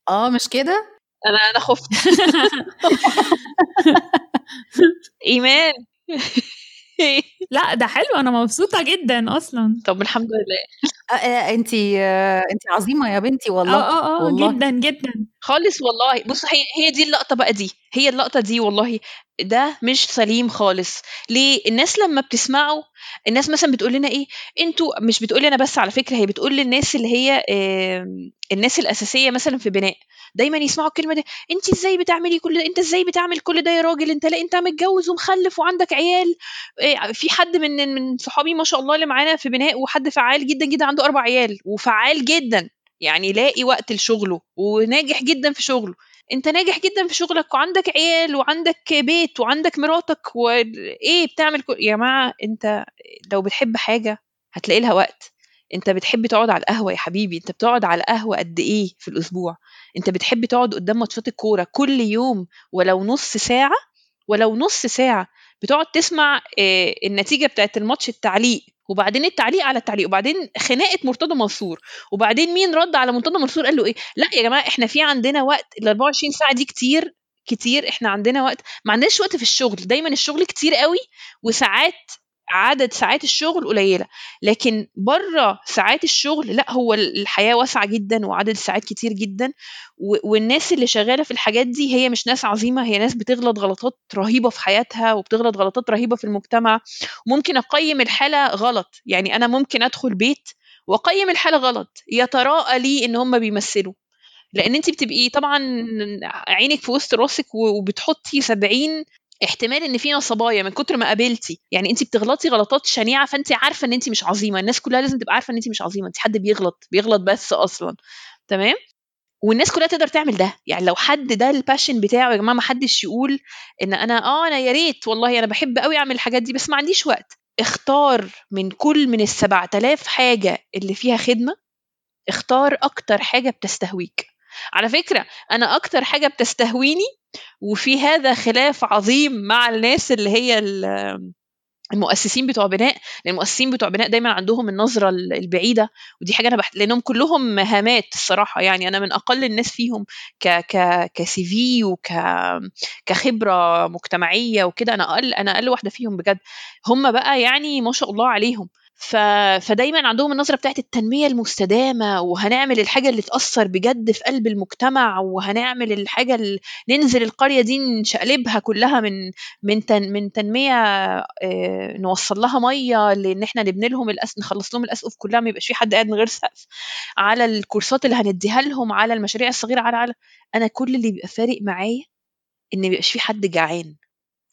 Speaker 2: آه مش كده؟
Speaker 3: أنا أنا خفت. [laughs] [laughs] إيمان.
Speaker 1: لا ده حلو أنا مبسوطة جدا أصلا.
Speaker 3: طب الحمد لله.
Speaker 2: انت انت عظيمة يا بنتي والله
Speaker 1: آه آه
Speaker 2: والله.
Speaker 1: جدا جدا.
Speaker 3: خالص والله. بص هي هي دي اللقطة بقى دي هي اللقطة دي والله. ده مش سليم خالص. ليه؟ الناس لما بتسمعوا الناس مثلا بتقول لنا إيه أنتوا مش بتقول أنا بس على فكرة هي بتقول للناس اللي هي الناس الأساسية مثلا في بناء. دايما يسمعوا الكلمة دي انت إزاي بتعملي كل ده؟ أنت إزاي بتعمل كل ده يا راجل؟ أنت لا أنت متجوز ومخلف وعندك عيال. إيه في حد من من صحابي ما شاء الله اللي معانا في بناء وحد فعال جدا جدا عنده أربع عيال وفعال جدا يعني لاقي وقت لشغله وناجح جدا في شغله. أنت ناجح جدا في شغلك وعندك عيال وعندك بيت وعندك مراتك وايه بتعمل كل... يا جماعة أنت لو بتحب حاجة هتلاقي لها وقت. أنت بتحب تقعد على القهوة يا حبيبي أنت بتقعد على القهوه قد إيه في الأسبوع؟ أنت بتحب تقعد قدام ماتشات الكورة كل يوم ولو نص ساعة؟ ولو نص ساعة بتقعد تسمع آه النتيجة بتاعت الماتش التعليق. وبعدين التعليق على التعليق وبعدين خناقة مرتضى منصور وبعدين مين رد على مرتضى منصور؟ قال له إيه؟ لا يا جماعة إحنا في عندنا وقت ال 24 ساعة دي كتير كتير إحنا عندنا وقت ما عندناش وقت في الشغل دايما الشغل كتير قوي وساعات عدد ساعات الشغل قليلة لكن بره ساعات الشغل لأ هو الحياة واسعة جدا وعدد الساعات كتير جدا والناس اللي شغالة في الحاجات دي هي مش ناس عظيمة هي ناس بتغلط غلطات رهيبة في حياتها وبتغلط غلطات رهيبة في المجتمع. ممكن أقيم الحالة غلط يعني أنا ممكن أدخل بيت وأقيم الحالة غلط يتراءى لي إن هم بيمثلوا. لأن أنت بتبقي طبعا عينك في وسط راسك وبتحطي 70 احتمال إن في نصبايا من كتر ما قابلتي. يعني انت بتغلطي غلطات شنيعة فانت عارفة إن انت مش عظيمة. الناس كلها لازم تبقى عارفة إن انت مش عظيمة. انت حد بيغلط بيغلط بس أصلا. تمام؟ والناس كلها تقدر تعمل ده. يعني لو حد ده الباشن بتاعه يا جماعة ما حدش يقول إن أنا آه أنا يا ريت والله أنا بحب قوي أعمل الحاجات دي بس ما عنديش وقت. اختار من كل من السبعة آلاف حاجة اللي فيها خدمة اختار أكتر حاجة بتستهويك. على فكرة أنا أكتر حاجة بتستهويني وفي هذا خلاف عظيم مع الناس اللي هي المؤسسين بتوع بناء لأن المؤسسين بتوع بناء دايما عندهم النظرة البعيدة ودي حاجة أنا بحت... لأنهم كلهم مهامات الصراحة يعني أنا من أقل الناس فيهم ك ك كسي في وك كخبرة مجتمعية وكده أنا أقل أنا أقل واحدة فيهم بجد. هم بقى يعني ما شاء الله عليهم. ف... فدايما عندهم النظرة بتاعت التنمية المستدامة وهنعمل الحاجة اللي تأثر بجد في قلب المجتمع وهنعمل الحاجة اللي ننزل القرية دي نشقلبها كلها من من تن... من تنمية آه، نوصل لها مية لأن إحنا نبني لهم الأس... نخلص لهم الأسقف كلها ما يبقاش في حد قاعد من غير سقف. على الكورسات اللي هنديها لهم على المشاريع الصغيرة على على أنا كل اللي بيبقى فارق معايا إن ما يبقاش في حد جعان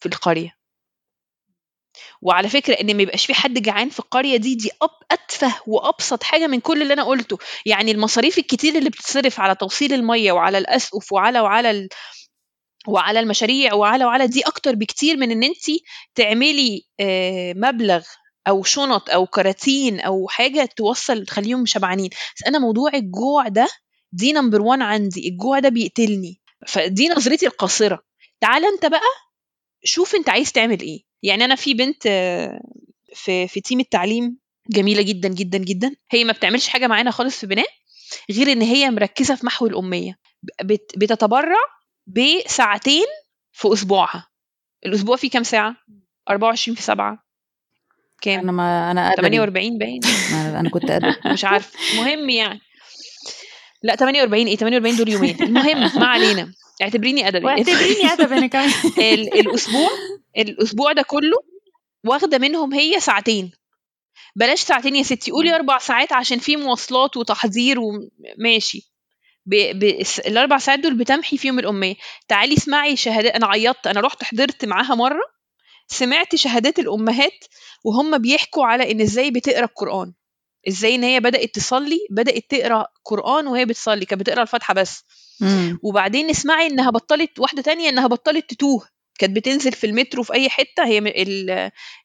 Speaker 3: في القرية. وعلى فكرة إن ما يبقاش في حد جعان في القرية دي دي أب أتفه وأبسط حاجة من كل اللي أنا قلته. يعني المصاريف الكتير اللي بتتصرف على توصيل المية وعلى الأسقف وعلى وعلى ال... وعلى المشاريع وعلى وعلى دي أكتر بكتير من إن انت تعملي آه، مبلغ أو شنط أو كراتين أو حاجة توصل تخليهم شبعانين. بس أنا موضوع الجوع ده دي number one عندي. الجوع ده بيقتلني. فدي نظرتي القاصرة. تعال أنت بقى شوف أنت عايز تعمل إيه. يعني أنا في بنت آه، في في team التعليم جميلة جدا جدا جدا. هي ما بتعملش حاجة معانا خالص في بناء غير إن هي مركزة في محو الأمية. بت- بتتبرع بساعتين في أسبوعها. الأسبوع فيه كام ساعة؟ 24 في 7 كام؟
Speaker 2: أنا ما أنا أدبي.
Speaker 3: 48 باين. [laughs]
Speaker 2: أنا أنا كنت أدبي. [laughs]
Speaker 3: مش عارف المهم يعني. لا 48 إيه؟ 48 دول يومين. المهم ما علينا. اعتبريني أدبي.
Speaker 1: واعتبريني ادب أنا كمان. [laughs]
Speaker 3: ال- الأسبوع الأسبوع ده كله واخدة منهم هي ساعتين. بلاش ساعتين يا ستي قولي أربع ساعات عشان في مواصلات وتحضير وماشي ب... ب... الأربع ساعات دول بتمحي فيهم الأمية. تعالي اسمعي شهادات أنا عيطت أنا رحت حضرت معاها مرة سمعت شهادات الأمهات وهم بيحكوا على إن إزاي بتقرأ القرآن. إزاي إن هي بدأت تصلي بدأت تقرأ قرآن وهي بتصلي كانت بتقرأ الفاتحة بس. وبعدين اسمعي إنها بطلت واحدة تانية إنها بطلت تتوه. كانت بتنزل في المترو في أي حتة هي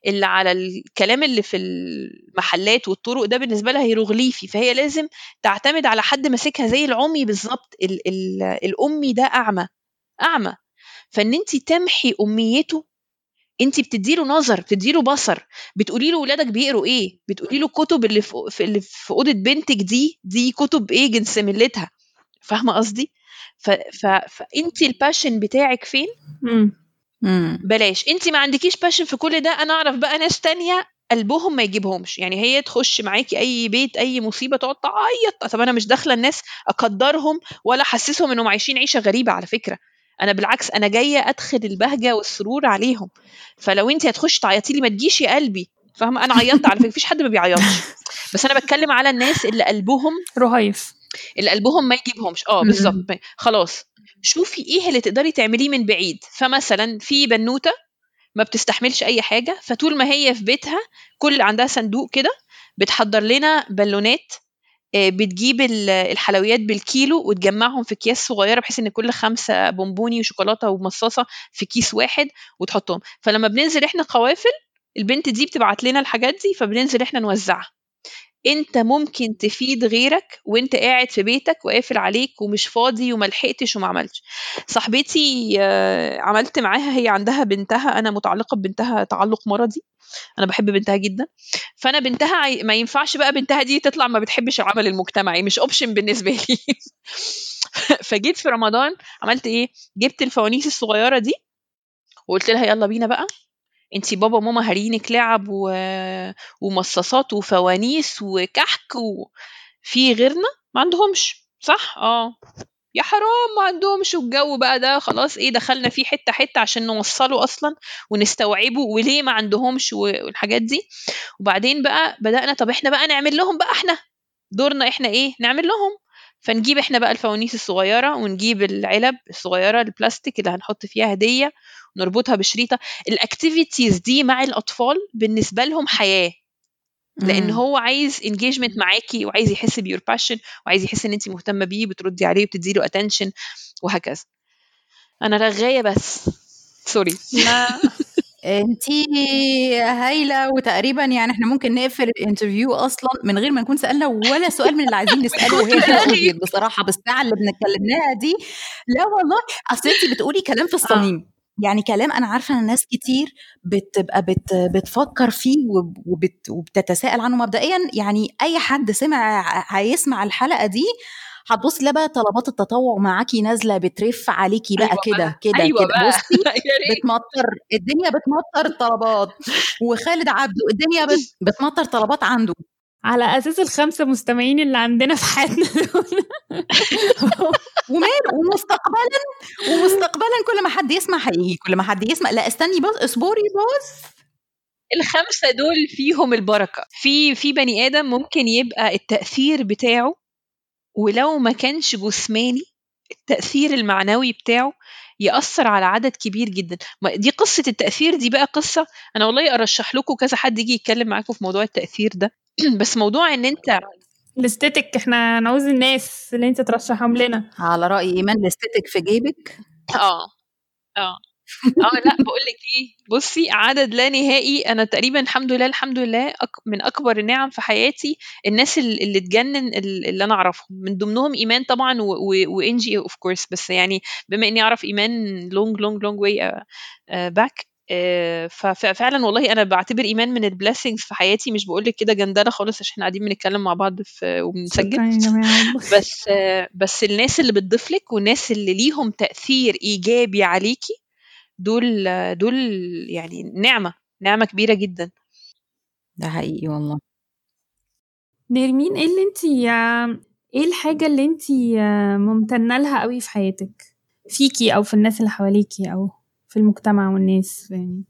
Speaker 3: اللي على الكلام اللي في المحلات والطرق ده بالنسبة لها هيروغليفي فهي لازم تعتمد على حد ماسكها زي العمي بالظبط. ال- ال- الأمي ده أعمى أعمى. فإن أنت تمحي أميته أنت بتديله نظر بتديله بصر بتقولي له ولادك بيقروا إيه؟ بتقولي له الكتب اللي في- اللي في أوضة بنتك دي دي كتب إيه جنس ملتها؟ فاهمة قصدي؟ ف... ف... فانت ال passion بتاعك فين؟
Speaker 1: مم.
Speaker 3: بلاش. انت ما عندكيش باشن في كل ده. أنا اعرف بقى ناس تانية قلبهم ما يجيبهمش. يعني هي تخش معاكي أي بيت أي مصيبة تقعد تعيط. طب أنا مش داخلة الناس أقدرهم ولا أحسسهم إنهم عايشين عيشة غريبة على فكرة. أنا بالعكس أنا جاية أدخل البهجة والسرور عليهم. فلو انت هتخشي تعيطي لي ما تجيش يا قلبي. فاهمة؟ أنا عيطت على فكرة. مفيش حد ما بيعيطش. [laughs] بس أنا بتكلم على الناس اللي قلبهم
Speaker 1: رهيف.
Speaker 3: اللي قلبهم ما يجيبهمش.
Speaker 1: آه.
Speaker 3: بالظبط. خلاص. شوفي إيه اللي تقدري تعمليه من بعيد. فمثلا في بنوتة ما بتستحملش أي حاجة فطول ما هي في بيتها كل عندها صندوق كده بتحضر لنا بالونات آه، بتجيب ال- الحلويات بالكيلو وتجمعهم في أكياس صغيرة بحيث إن كل خمسة بونبوني وشوكولاتة ومصاصة في كيس واحد وتحطهم. فلما بننزل إحنا قوافل البنت دي بتبعت لنا الحاجات دي فبننزل إحنا نوزعها. انت ممكن تفيد غيرك وانت قاعد في بيتك وقافل عليك ومش فاضي وما لحقتش وما عملتش. صاحبتي آه، عملت معاها هي عندها بنتها أنا متعلقة ببنتها تعلق مرضي. أنا بحب بنتها جدا. فأنا بنتها ما ينفعش بقى بنتها دي تطلع ما بتحبش العمل المجتمعي مش اوبشن بالنسبة لي. [laughs] فجيت في رمضان عملت إيه؟ جبت الفوانيس الصغيرة دي وقلت لها يلا بينا بقى. انتي بابا وماما هارينك لعب و... ومصاصات وفوانيس وكحك وفي غيرنا؟ ما عندهمش صح؟ آه. يا حرام ما عندهمش. والجو بقى ده خلاص إيه دخلنا فيه حتة حتة عشان نوصله أصلا ونستوعبه وليه ما عندهمش و- والحاجات دي. وبعدين بقى بدأنا طب إحنا بقى نعمل لهم بقى إحنا. دورنا إحنا إيه؟ نعمل لهم. فنجيب إحنا بقى الفوانيس الصغيرة ونجيب العلب الصغيرة البلاستيك اللي هنحط فيها هدية ونربطها بشريطة. ال activities دي مع الأطفال بالنسبة لهم حياة.
Speaker 2: لأن.
Speaker 3: هو عايز engagement معاكي وعايز يحس pure passion وعايز يحس إن انت مهتمة بيه بتردي عليه وبتدي له attention وهكذا. أنا رغاية بس.
Speaker 1: sorry [laughs]
Speaker 2: أنتي هايلة وتقريبا يعني إحنا ممكن نقفل ال interview أصلا من غير ما نكون سألنا ولا سؤال من اللي عايزين نسأله. وهي كده قضيت بصراحة بالساعة اللي بنتكلمناها دي. لا والله. أصل أنتي بتقولي كلام في الصميم. يعني كلام أنا عارفة إن ناس كتير بتبقى بت بتفكر فيه وب- وبت وبتتساءل عنه مبدئيا. يعني أي حد سمع هيسمع الحلقة دي هتبصي لا بقى طلبات التطوع معاكي نازلة بترف عليكي بقى
Speaker 3: أيوة
Speaker 2: كده. كده
Speaker 3: أيوة
Speaker 2: كده.
Speaker 3: بقى.
Speaker 2: بصي [laughs] بتمطر الدنيا بتمطر الطلبات وخالد عبده الدنيا بت- بتمطر طلبات عنده.
Speaker 1: على أساس الخمسة مستمعين اللي عندنا في حياتنا دول. [laughs]
Speaker 2: ومال ومستقبلا ومستقبلا كل ما حد يسمع هيجي كل ما حد يسمع. لا استني بص اصبري بص
Speaker 3: الخمسة دول فيهم البركة. في في بني آدم ممكن يبقى التأثير بتاعه ولو ما كانش جسماني التأثير المعنوي بتاعه يأثر على عدد كبير جدا. دي قصة التأثير دي بقى قصة. أنا والله أرشح لكم كذا حد يجي يتكلم معاكم في موضوع التأثير ده. [clears throat] بس موضوع إن أنت
Speaker 1: الاستاتيك إحنا نعوز الناس اللي أنت ترشحهم لنا.
Speaker 2: على رأي إيمان الاستيتك في جيبك؟
Speaker 3: آه. آه. آه لا بقول لك إيه. بصي عدد لا نهائي. أنا تقريبا الحمد لله الحمد لله أك من أكبر النعم في حياتي الناس ال- اللي تجنن ال- اللي أنا أعرفهم. من ضمنهم إيمان طبعا وانجي of course بس يعني بما إني أعرف إيمان long long long way back ففعلا والله أنا بعتبر إيمان من ال blessings في حياتي. مش بقول لك كده جندلة خالص عشان قاعدين بنتكلم مع بعض في وبنسجل. [laughs] بس بس الناس اللي بتضيف لك والناس اللي ليهم تأثير إيجابي عليكي دول دول يعني نعمة نعمة كبيرة جدا.
Speaker 2: ده حقيقي والله.
Speaker 1: نرمين إيه اللي انت إيه الحاجة اللي انت ممتنة لها قوي في حياتك؟ فيكي أو في الناس اللي حواليكي أو في المجتمع والناس يعني.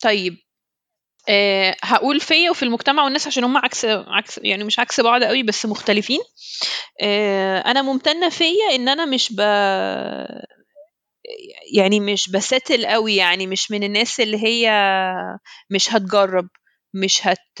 Speaker 3: طيب أه هقول فيا وفي المجتمع والناس عشان هم عكس عكس يعني مش عكس بعض قوي بس مختلفين. أه أنا ممتنة فيا إن أنا مش ب يعني مش بستل قوي يعني مش من الناس اللي هي مش هتجرب مش هت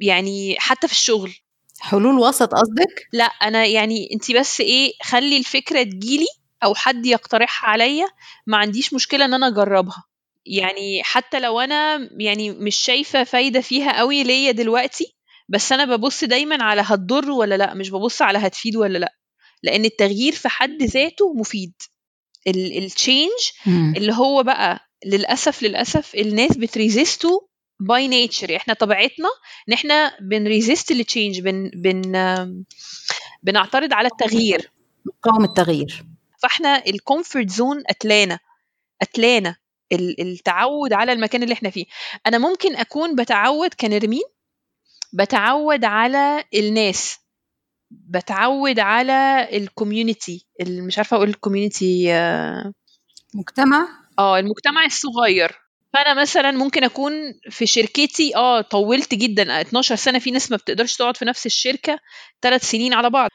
Speaker 3: يعني حتى في الشغل.
Speaker 2: حلول وسط قصدك؟
Speaker 3: لا أنا يعني انت بس إيه خلي الفكرة تجيلي أو حد يقترحها عليا ما عنديش مشكلة إن أنا أجربها. يعني حتى لو أنا يعني مش شايفة فايدة فيها قوي ليا دلوقتي بس أنا ببص دايما على هتضر ولا لأ مش ببص على هتفيد ولا لأ. لأن التغيير في حد ذاته مفيد. ال change اللي هو بقى للأسف للأسف الناس بت resist by nature إحنا طبيعتنا إن إحنا بن resist ال change بن بن بنعترض على التغيير.
Speaker 2: مقاوم التغيير.
Speaker 3: فاحنا ال comfort zone أتلانا أتلانا التعود على المكان اللي إحنا فيه. أنا ممكن أكون بتعود كنرمين بتعود على الناس بتعود على ال community مش عارفة أقول ال community
Speaker 2: مجتمع؟
Speaker 3: آه المجتمع الصغير. فأنا مثلا ممكن أكون في شركتي آه طولت جدا 12 سنة في ناس ما بتقدرش تقعد في نفس الشركة ثلاث سنين على بعض.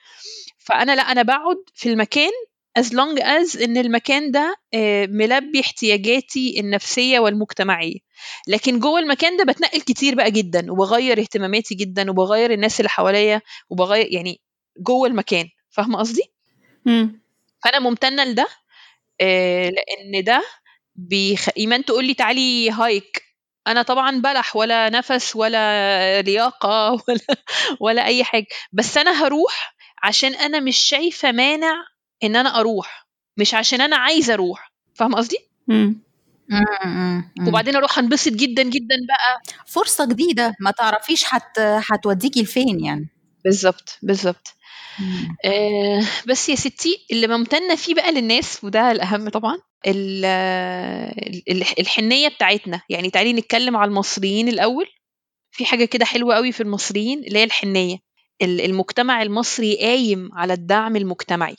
Speaker 3: فأنا لا أنا بقعد في المكان as long as إن المكان ده ملبي احتياجاتي النفسية والمجتمعية. لكن جوه المكان ده بتنقل كتير بقى جدا وبغير اهتماماتي جدا وبغير الناس اللي حواليا وبغير يعني جوه المكان. فاهمة قصدي؟ فأنا ممتنة لده لأن ده بيخ... إيمان تقول لي تعالي هايك أنا طبعا بلح ولا نفس ولا لياقة [laughs] ولا ولا أي حاجة. بس أنا هروح عشان أنا مش شايفة مانع إن أنا أروح مش عشان أنا عايزه أروح. فاهمة قصدي؟ وبعدين أروح أنبسط جدا جدا بقى.
Speaker 2: فرصة جديدة ما تعرفيش حت هتوديكي لفين يعني.
Speaker 3: بالظبط بالظبط. آه بس يا ستي اللي ممتنة فيه بقى للناس وده الأهم طبعا الحنية بتاعتنا. يعني تعالي نتكلم على المصريين الأول. في حاجة كده حلوة قوي في المصريين اللي هي الحنية. المجتمع المصري قايم على الدعم المجتمعي.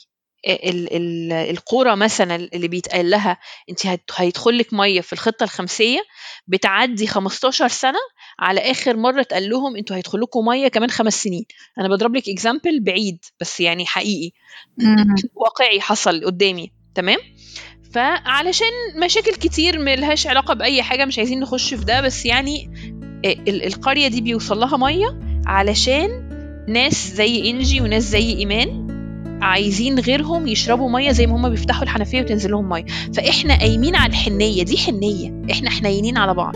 Speaker 3: ال ال القرى مثلا اللي بيتقال لها انت هيدخل لك مية في الخطة الخمسية بتعدي 15 سنة على آخر مرة اتقال لهم أنتوا هيدخل لكم مية كمان خمس سنين. أنا بضرب لك اكزامبل بعيد بس يعني حقيقي. [laughs] واقعي حصل قدامي تمام؟ فعلشان مشاكل كتير ملهاش علاقة بأي حاجة مش عايزين نخش في ده بس يعني القرية دي بيوصل لها مية علشان ناس زي إنجي وناس زي إيمان عايزين غيرهم يشربوا مية زي ما هم بيفتحوا الحنفية وتنزل لهم مية. فإحنا قايمين على الحنية دي حنية. إحنا حنينين على بعض.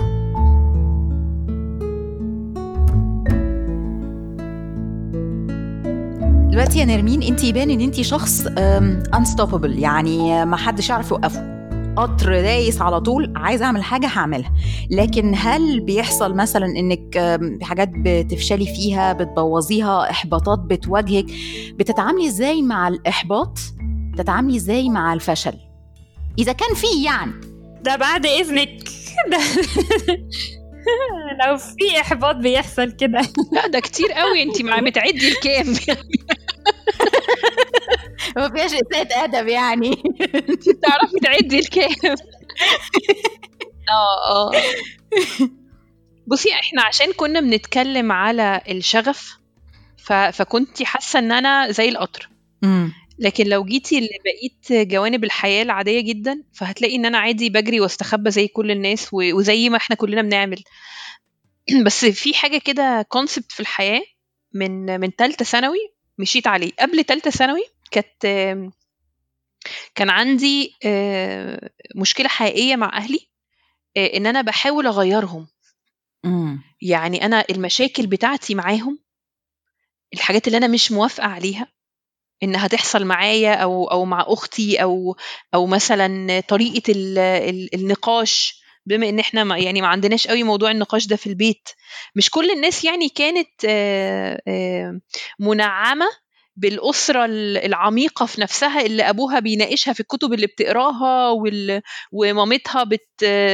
Speaker 2: دلوقتي يا نرمين انت يبان إن انت شخص انستوببل يعني ما حدش يعرف يوقفه. القطر دايس على طول عايزه أعمل حاجة هعملها. لكن هل بيحصل مثلا إنك حاجات بتفشلي فيها بتبوظيها إحباطات بتواجهك بتتعاملي إزاي مع الإحباط؟ بتتعاملي إزاي مع الفشل؟ إذا كان فيه يعني.
Speaker 1: ده بعد إذنك. ده [laughs] لو في إحباط بيحصل كده.
Speaker 3: لا [laughs] ده كتير قوي انت مع بتعدي الكام. [laughs]
Speaker 2: ما فيهاش اساءة أدب يعني. [laughs]
Speaker 3: انت بتعرفي تعدي الكام. [laughs] آه آه. بصي إحنا عشان كنا بنتكلم على الشغف ف... فكنتي حاسة إن أنا زي القطر.
Speaker 2: امم
Speaker 3: لكن لو جيتي لبقية جوانب الحياة العادية جدا فهتلاقي إن أنا عادي بجري واستخبى زي كل الناس و... وزي ما إحنا كلنا بنعمل. [clears throat] بس في حاجة كده كونسبت في الحياة من من ثالثه ثانوي مشيت عليه. قبل ثالثه ثانوي كانت كان عندي آه، مشكلة حقيقية مع أهلي آه، إن أنا بحاول أغيرهم.
Speaker 2: امم
Speaker 3: يعني أنا المشاكل بتاعتي معاهم الحاجات اللي أنا مش موافقة عليها انها تحصل معايا أو أو مع أختي أو أو مثلا طريقة ال ال النقاش. بما إن إحنا ما يعني ما عندناش قوي موضوع النقاش ده في البيت. مش كل الناس يعني كانت آه، منعمة بالأسرة ال- العميقة في نفسها اللي أبوها بيناقشها في الكتب اللي بتقراها وال... ومامتها بت...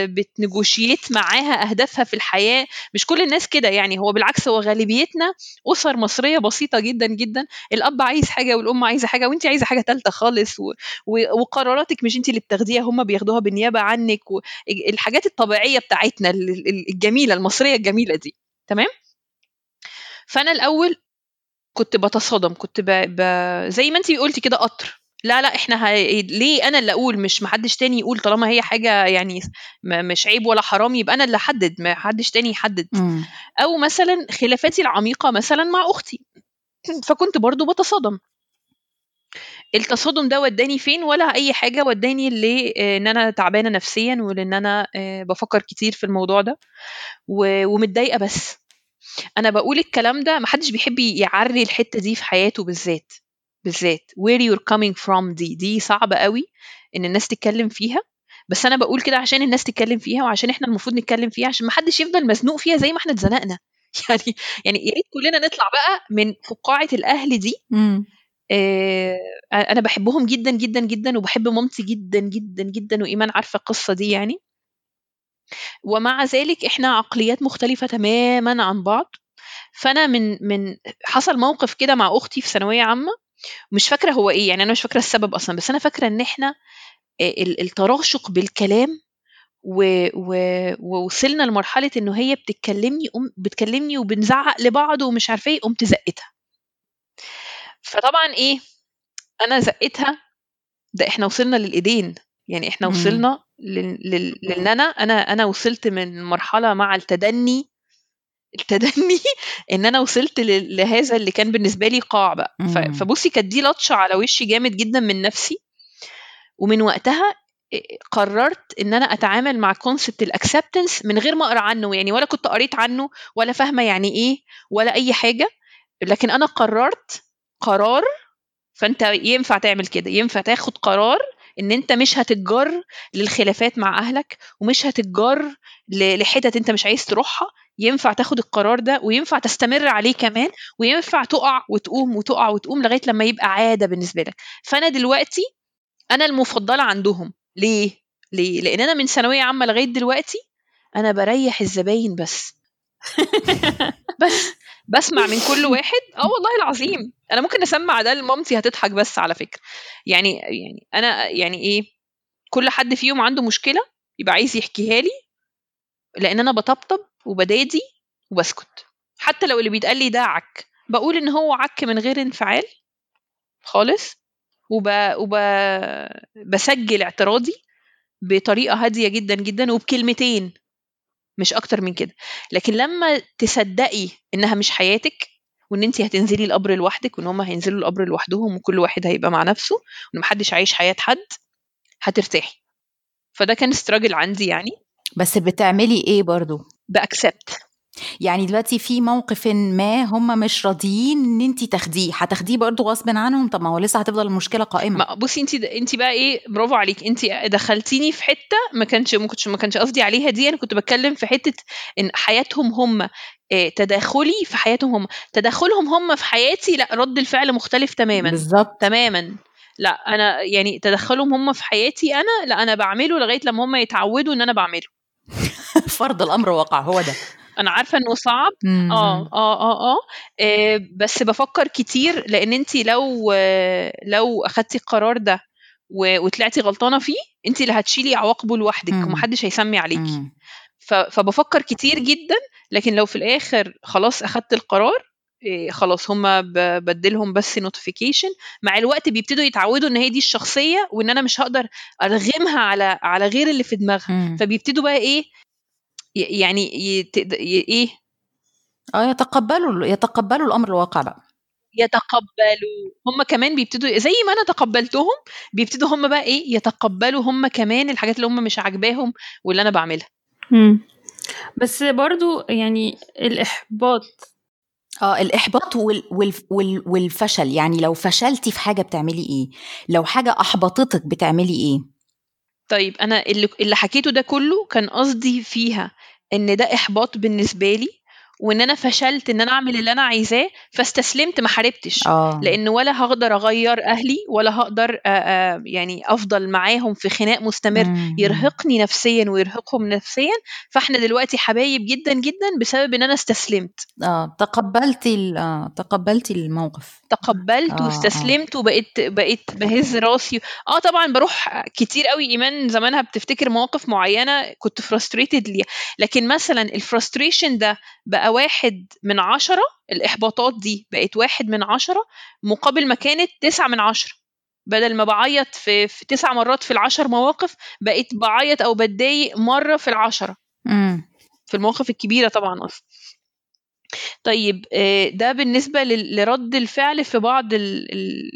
Speaker 3: بتنجوشيت معاها أهدافها في الحياة. مش كل الناس كده يعني هو بالعكس هو غالبيتنا أسر مصرية بسيطة جدا جدا. الأب عايز حاجة والأم عايزة حاجة وانت عايزة حاجة ثالثه خالص و... و... وقراراتك مش انت اللي بتاخديها هم بياخدوها بالنيابة عنك والحاجات الطبيعية بتاعتنا ال- ال- الجميلة المصرية الجميلة دي. تمام؟ فأنا الأول كنت بتصادم كنت ب... ب... زي ما انت قلتي كده قطر. لا لا إحنا ه... ليه أنا اللي أقول؟ مش محدش تاني يقول طالما هي حاجة يعني م... مش عيب ولا حرام يبقى أنا اللي أحدد ما حدش تاني يحدد. أو مثلا خلافاتي العميقة مثلا مع أختي. فكنت برضو بتصادم. التصادم ده وداني فين؟ ولا أي حاجة وداني ل آه، إن أنا تعبانة نفسيا ولان أنا آه، بفكر كتير في الموضوع ده. ومتضايقة بس. أنا بقول الكلام ده محدش بيحب يعري الحتة دي في حياته بالذات بالذات where you're coming from دي دي صعبه قوي إن الناس تتكلم فيها بس أنا بقول كده عشان الناس تتكلم فيها وعشان إحنا المفروض نتكلم فيها عشان محدش يفضل مزنوق فيها زي ما إحنا اتزنقنا. [laughs] يعني يعني يا ريت كلنا نطلع بقى من فقاعه الأهل دي آه، أنا بحبهم جدا جدا جدا وبحب مامتي جدا جدا جدا وإيمان عارفة القصة دي يعني. ومع ذلك إحنا عقليات مختلفة تماما عن بعض فأنا من من حصل موقف كده مع أختي في ثانوية عامة مش فاكرة هو إيه يعني أنا مش فاكرة السبب أصلا بس أنا فاكرة إن إحنا آه، ال- التراشق بالكلام و... و... ووصلنا لمرحلة إنه هي بتتكلمني أم... بتكلمني وبنزعق لبعض ومش عارفة إيه قمت زقتها فطبعا إيه أنا زقتها ده إحنا وصلنا للإيدين يعني
Speaker 2: إحنا.
Speaker 3: وصلنا. لأن أنا أنا أنا وصلت من مرحلة مع التدني التدني [laughs] ان أنا وصلت. لهذا اللي كان بالنسبة لي قاع بقى. فبصي كانت دي لطشه على وشي جامد جدا من نفسي. ومن وقتها إيه، قررت ان أنا اتعامل مع concept ال acceptance من غير ما اقرأ عنه. يعني ولا كنت قريت عنه ولا فاهمة يعني إيه ولا اي حاجة. لكن أنا قررت قرار فانت ينفع تعمل كده. ينفع تاخد قرار إن أنت مش هتتجر للخلافات مع أهلك ومش هتتجر لحتت أنت مش عايز تروحها ينفع تاخد القرار ده وينفع تستمر عليه كمان وينفع تقع وتقوم وتقع وتقوم لغاية لما يبقى عادة بالنسبة لك. فأنا دلوقتي أنا المفضلة عندهم. ليه؟ ليه؟ لأن أنا من ثانوية عامة لغاية دلوقتي أنا بريح الزباين بس. [laughs] بس. بسمع من كل [laughs] واحد؟ آه والله العظيم. أنا ممكن أسمع ده لمامتي هتضحك بس على فكرة. يعني يعني أنا يعني إيه كل حد فيهم عنده مشكلة يبقى عايز يحكيها لي لأن أنا بطبطب وبدادي وبسكت. حتى لو اللي بيتقال لي ده عك. بقول إن هو عك من غير انفعال خالص وب... وب... بسجل اعتراضي بطريقة هادية جدا جدا وبكلمتين. مش أكتر من كده. لكن لما تصدقي إنها مش حياتك وإن انت هتنزلي القبر لوحدك وإن هم هينزلوا القبر لوحدهم وكل واحد هيبقى مع نفسه وإن محدش عايش حياة حد هترتاحي. فده كان استراجل عندي يعني.
Speaker 2: بس بتعملي إيه برضو؟
Speaker 3: بأكسبت.
Speaker 2: يعني دلوقتي في موقف ما هم مش راضيين إن أنت تاخديه. هتاخديه برضه غصب عنهم؟ طب ما هو لسه هتفضل المشكلة
Speaker 3: قائمة. بصي انت انت بقى إيه برافو عليك. انت دخلتيني في حتة ما كانش ما كنتش ما كانش قصدي عليها دي. أنا كنت بتكلم في حتة ان حياتهم هم آه، تداخلي في حياتهم هم. تدخلهم هم في حياتي لا رد الفعل مختلف تماما.
Speaker 2: بالظبط.
Speaker 3: تماما. لا أنا يعني تدخلهم هم في حياتي أنا لا أنا بعمله لغاية لما هم يتعودوا ان أنا بعمله. [laughs]
Speaker 2: فرض الأمر واقع هو ده.
Speaker 3: أنا عارفة إنه صعب. آه آه آه آه. بس بفكر كتير لأن أنت لو لو أخدتي القرار ده وطلعتي غلطانة فيه أنت اللي هتشيلي عواقبه لوحدك ومحدش هيسمي عليكي. فبفكر كتير جدا لكن لو في الآخر خلاص أخدت القرار إيه خلاص هم بدلهم بس نوتيفيكيشن مع الوقت بيبتدوا يتعودوا إن هي دي الشخصية وإن أنا مش هقدر أرغمها على على غير اللي في دماغها. فبيبتدوا بقى إيه يعني يت... إيه؟
Speaker 2: آه يتقبلوا يتقبلوا الأمر الواقع بقى.
Speaker 3: يتقبلوا. هم كمان بيبتدوا زي ما أنا تقبلتهم بيبتدوا هم بقى إيه؟ يتقبلوا هم كمان الحاجات اللي هم مش عاجباهم واللي أنا بعملها.
Speaker 1: مم. بس برضو يعني الإحباط.
Speaker 2: آه الإحباط وال وال وال والفشل. يعني لو فشلتي في حاجة بتعملي إيه؟ لو حاجة أحبطتك بتعملي إيه؟
Speaker 3: طيب أنا اللي حكيته ده كله كان قصدي فيها إن ده إحباط بالنسبة لي وإن أنا فشلت إن أنا أعمل اللي أنا عايزاه فاستسلمت ما حاربتش.
Speaker 2: آه.
Speaker 3: لأن ولا هقدر أغير أهلي ولا هقدر يعني أفضل معاهم في خناق مستمر.
Speaker 2: مم.
Speaker 3: يرهقني نفسيا ويرهقهم نفسيا. فإحنا دلوقتي حبايب جدا جدا بسبب إن أنا استسلمت.
Speaker 2: آه. تقبلتي آه تقبلتي الموقف.
Speaker 3: تقبلت
Speaker 2: آه،
Speaker 3: واستسلمت وبقيت بقيت بهز راسي. آه طبعا بروح كتير قوي. إيمان زمانها بتفتكر مواقف معينة كنت frustrated ليها. لكن مثلا ال frustration ده بقى واحد من عشرة الإحباطات دي بقت واحد من عشرة مقابل ما كانت تسعة من عشرة. بدل ما بعيط في, في تسع مرات في العشر مواقف بقيت بعيط أو بتضايق مرة في العشرة.
Speaker 2: مم.
Speaker 3: في المواقف الكبيرة طبعا أصلا طيب آه، ده بالنسبة لل- لرد الفعل في بعض ال...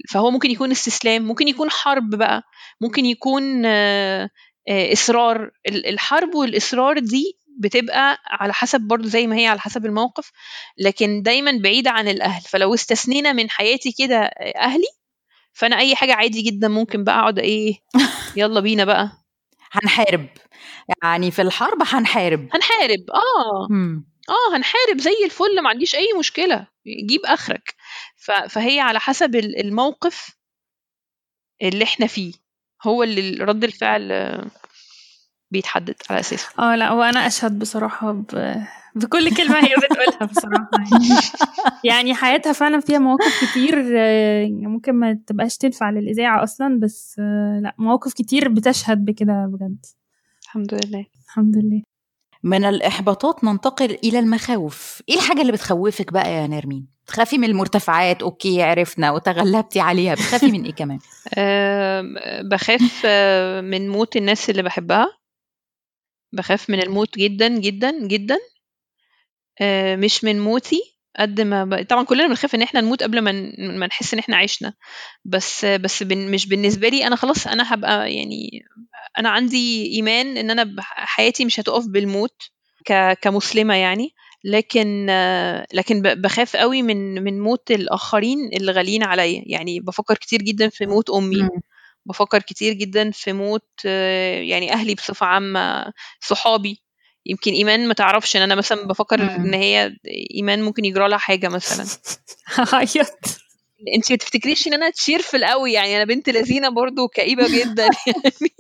Speaker 3: فهو ممكن يكون استسلام ممكن يكون حرب بقى ممكن يكون آه، آه، إصرار. ال- الحرب والإصرار دي بتبقى على حسب برضو زي ما هي على حسب الموقف لكن دايما بعيدة عن الأهل. فلو استثنينا من حياتي كده آه، أهلي فأنا أي حاجة عادي جدا ممكن بقى أقعد إيه [laughs] يلا بينا بقى.
Speaker 2: هنحارب. يعني في الحرب هنحارب.
Speaker 3: هنحارب آه.
Speaker 2: مم.
Speaker 3: آه هنحارب زي الفل ما عنديش أي مشكلة. جيب آخرك. فهي على حسب ال- الموقف اللي إحنا فيه. هو اللي رد الفعل آه، بيتحدد على أساسه.
Speaker 1: آه لا وأنا أشهد بصراحة ب... بكل كلمة هي بتقولها بصراحة يعني. [laughs] يعني حياتها فعلا فيها مواقف كتير آه، ممكن ما تبقاش تنفع للإذاعة أصلا بس آه، لا مواقف كتير بتشهد بكده بجد.
Speaker 3: الحمد لله.
Speaker 1: الحمد لله.
Speaker 2: من الإحباطات ننتقل إلى المخاوف. إيه الحاجة اللي بتخوفك بقى يا نرمين؟ بتخافي من المرتفعات؟ أوكي عرفنا وتغلبتي عليها. بتخافي من إيه كمان؟ [laughs]
Speaker 3: آم، بخاف من موت الناس اللي بحبها. بخاف من الموت جدا جدا جدا. آه، مش من موتي قد ما ب... طبعا كلنا بنخاف إن إحنا نموت قبل ما ن- ما نحس إن إحنا عشنا. بس بس بن... مش بالنسبة لي أنا خلاص أنا هبقى يعني أنا عندي إيمان إن أنا بح- حياتي مش هتقف بالموت ك... كمسلمة يعني. لكن لكن ب- بخاف قوي من من موت الآخرين اللي غاليين عليا. يعني بفكر كتير جدا في موت
Speaker 2: مم.
Speaker 3: بفكر كتير جدا في موت آه، يعني أهلي بصفة عامة صحابي. يمكن إيمان ما تعرفش إن أنا مثلا بفكر. إن هي إيمان ممكن يجرى لها حاجة مثلا. [laughs]
Speaker 1: هعيط
Speaker 3: انت ما تفتكريش إن أنا تشيرفل قوي يعني أنا بنت لذينة برضو كئيبة جدا [laughs] يعني.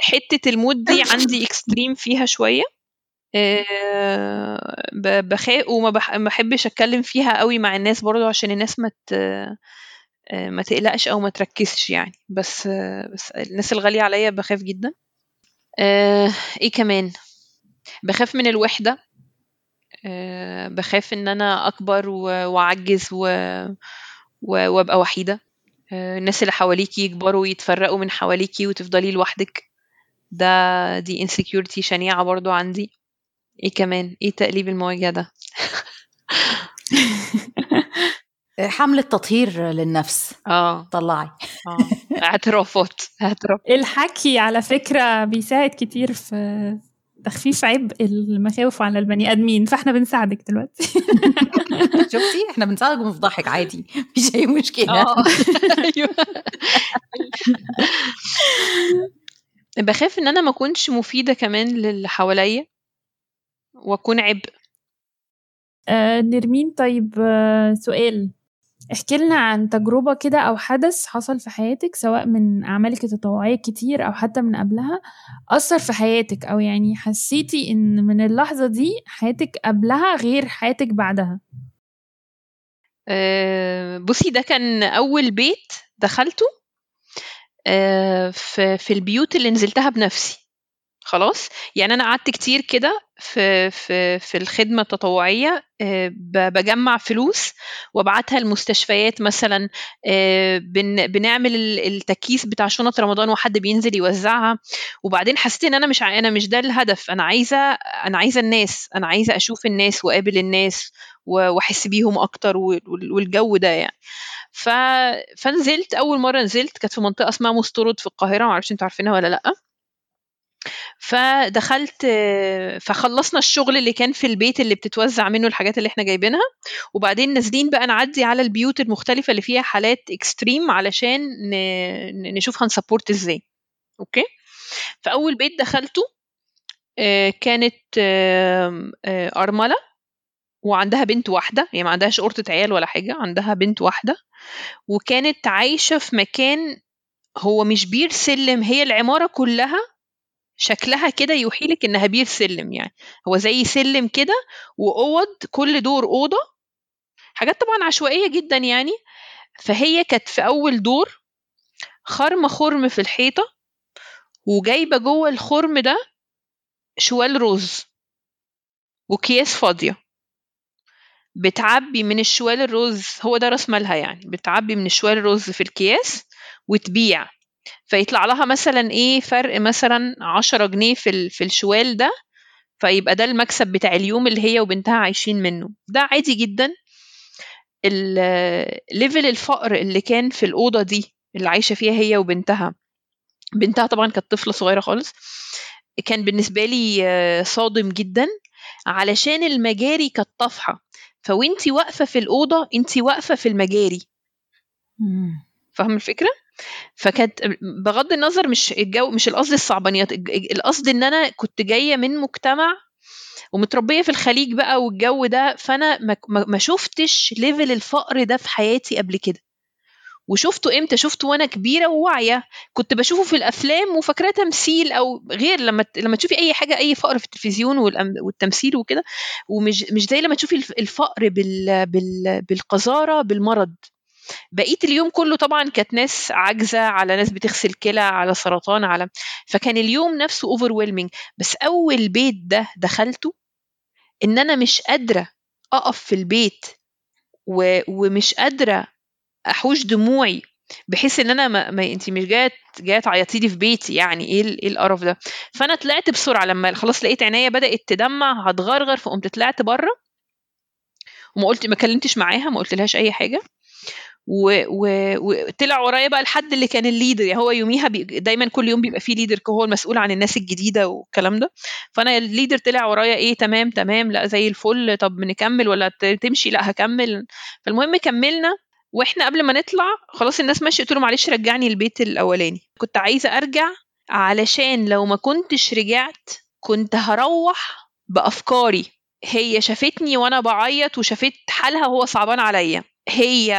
Speaker 3: حتة الموت دي عندي اكستريم فيها شوية. آه، ب- بخاف وما بح- ما بحبش أتكلم فيها قوي مع الناس برضو عشان الناس ما ما تقلقش أو ما تركزش يعني. بس آه، بس الناس الغالية عليا بخاف جدا. آه، إيه كمان؟ بخاف من الوحدة. آه، بخاف إن أنا أكبر وأعجز. وأبقى وحيدة. آه، الناس اللي حواليكي يكبروا ويتفرقوا من حواليكي وتفضلي لوحدك. ده دي insecurity شنيعة برضو عندي. إيه كمان؟ إيه تقليب المواجهة ده؟ [laughs]
Speaker 2: حملة تطهير للنفس.
Speaker 3: آه.
Speaker 2: طلعي.
Speaker 3: آه. اعترافات اعتراف
Speaker 1: الحكي على فكرة بيساعد كتير في تخفيف عبء المخاوف على البني آدمين فإحنا بنساعدك دلوقتي. [laughs]
Speaker 2: شفتي؟ إحنا بنساعدك ونفضحك عادي مفيش أي مشكلة.
Speaker 3: آه. [laughs] أيوه. بخاف إن أنا ما أكونش مفيدة كمان للي حواليا وأكون عبء.
Speaker 1: آه نرمين طيب آه سؤال. احكي لنا عن تجربة كده أو حدث حصل في حياتك سواء من أعمالك التطوعية كتير أو حتى من قبلها أثر في حياتك أو يعني حسيتي إن من اللحظة دي حياتك قبلها غير حياتك بعدها؟
Speaker 3: آه، بصي ده كان أول بيت دخلته آه، في في البيوت اللي نزلتها بنفسي خلاص؟ يعني أنا قعدت كتير كده في في في الخدمة التطوعية آه، بجمع فلوس وابعتها المستشفيات مثلا آه، بن- بنعمل ال- التكييس بتاع شنط رمضان وحد بينزل يوزعها. وبعدين حسيت إن أنا مش أنا مش ده الهدف. أنا عايزة أنا عايزة الناس. أنا عايزة أشوف الناس وأقابل الناس وأحس بيهم أكتر وال- والجو ده يعني. ف... فنزلت أول مرة نزلت كانت في منطقة اسمها مسطرد في القاهرة. معرفش أنتوا عارفينها ولا لأ. فدخلت فخلصنا الشغل اللي كان في البيت اللي بتتوزع منه الحاجات اللي إحنا جايبينها. وبعدين نازلين بقى نعدي على البيوت المختلفة اللي فيها حالات extreme علشان نشوف هن support إزاي. أوكي؟ فأول بيت دخلته آه، كانت آه، أرملة. وعندها بنت واحدة يعني ما عندهاش قرطة عيال ولا حاجة عندها بنت واحدة. وكانت عايشة في مكان هو مش بير سلم هي العمارة كلها شكلها كده يوحي لك إنها بير سلم يعني. هو زي سلم كده وأوض كل دور أوضة. حاجات طبعا عشوائية جدا يعني. فهي كانت في أول دور خرمة خرم في الحيطة وجايبة جوه الخرم ده شوال رز وكياس فاضية. بتعبي من الشوال الرز هو ده راس مالها يعني بتعبي من الشوال الرز في الكياس وتبيع. فيطلع لها مثلا إيه فرق مثلا عشرة جنيه في ال- في الشوال ده فيبقى ده المكسب بتاع اليوم اللي هي وبنتها عايشين منه. ده عادي جدا. ليفل الفقر اللي كان في الأوضة دي اللي عايشة فيها هي وبنتها بنتها طبعا كانت طفلة صغيرة خالص كان بالنسبة لي آه، صادم جدا علشان المجاري كانت طافحة. فوأنتي واقفة في الأوضة أنتي واقفة في المجاري. فاهمة الفكرة؟ فكانت بغض النظر مش الجو مش القصد الصعبانيات القصد إن أنا كنت جاية من مجتمع ومتربية في الخليج بقى والجو ده فأنا ما, شفتش level الفقر ده في حياتي قبل كده. وشفته إمتى؟ شفته وأنا كبيرة وواعية. كنت بشوفه في الأفلام وفاكراه تمثيل أو غير لما لما تشوفي أي حاجة أي فقر في التلفزيون والتمثيل وكده ومش مش زي لما تشوفي الف- الفقر بال بال بالقذارة بالمرض. بقيت اليوم كله طبعا كانت ناس عاجزة على ناس بتغسل كلى على سرطان على فكان اليوم نفسه over بس أول بيت ده دخلته إن أنا مش قادرة أقف في البيت و... ومش قادرة أحوش دموعي بحيث إن أنا ما, ما انت مش جاية جاية تعيطي لي في بيتي. يعني ال- إيه القرف ده؟ فأنا طلعت بسرعة. لما خلاص لقيت عينيا بدأت تدمع هتغرغر فقمت طلعت بره وما قلت ما كلمتش معاها ما قلتلهاش أي حاجة. و- و- وطلع ورايا بقى الحد اللي كان ال leader. يعني هو يوميها بي دايما كل يوم بيبقى فيه leader هو المسؤول عن الناس الجديدة والكلام ده. فأنا الليدر طلع ورايا إيه تمام تمام لأ زي الفل. طب نكمل ولا تمشي؟ لأ هكمل. فالمهم كملنا وإحنا قبل ما نطلع خلاص الناس ماشيه قلت له معلش رجعني البيت الأولاني. كنت عايزة أرجع علشان لو ما كنتش رجعت كنت هروح بأفكاري. هي شافتني وأنا بعيط وشافت حالها وهو صعبان عليا. هي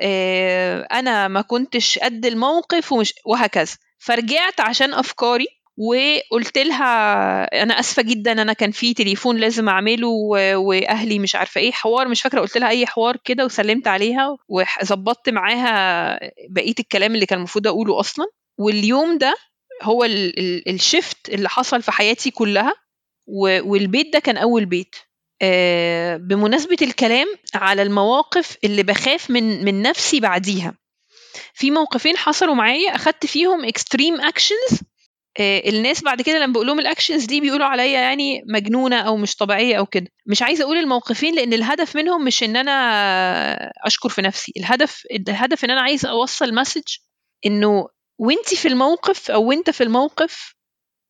Speaker 3: آه، أنا ما كنتش قد الموقف ومش وهكذا. فرجعت عشان أفكاري وقلت لها أنا آسفة جدا أنا كان في تليفون لازم أعمله وأهلي مش عارفة إيه حوار مش فاكرة قلت لها أي حوار كده وسلمت عليها وظبطت معاها بقية الكلام اللي كان المفروض أقوله أصلا. واليوم ده هو ال- ال- الشفت اللي حصل في حياتي كلها والبيت ده كان أول بيت. بمناسبة الكلام على المواقف اللي بخاف من من نفسي بعديها. في موقفين حصلوا معايا أخدت فيهم extreme actions الناس بعد كده لما بقول لهم ال actions دي بيقولوا عليا يعني مجنونة أو مش طبيعية أو كده. مش عايزة أقول الموقفين لأن الهدف منهم مش إن أنا أشكر في نفسي. الهدف الهدف إن أنا عايزة أوصل message إنه وأنت في الموقف أو وأنت في الموقف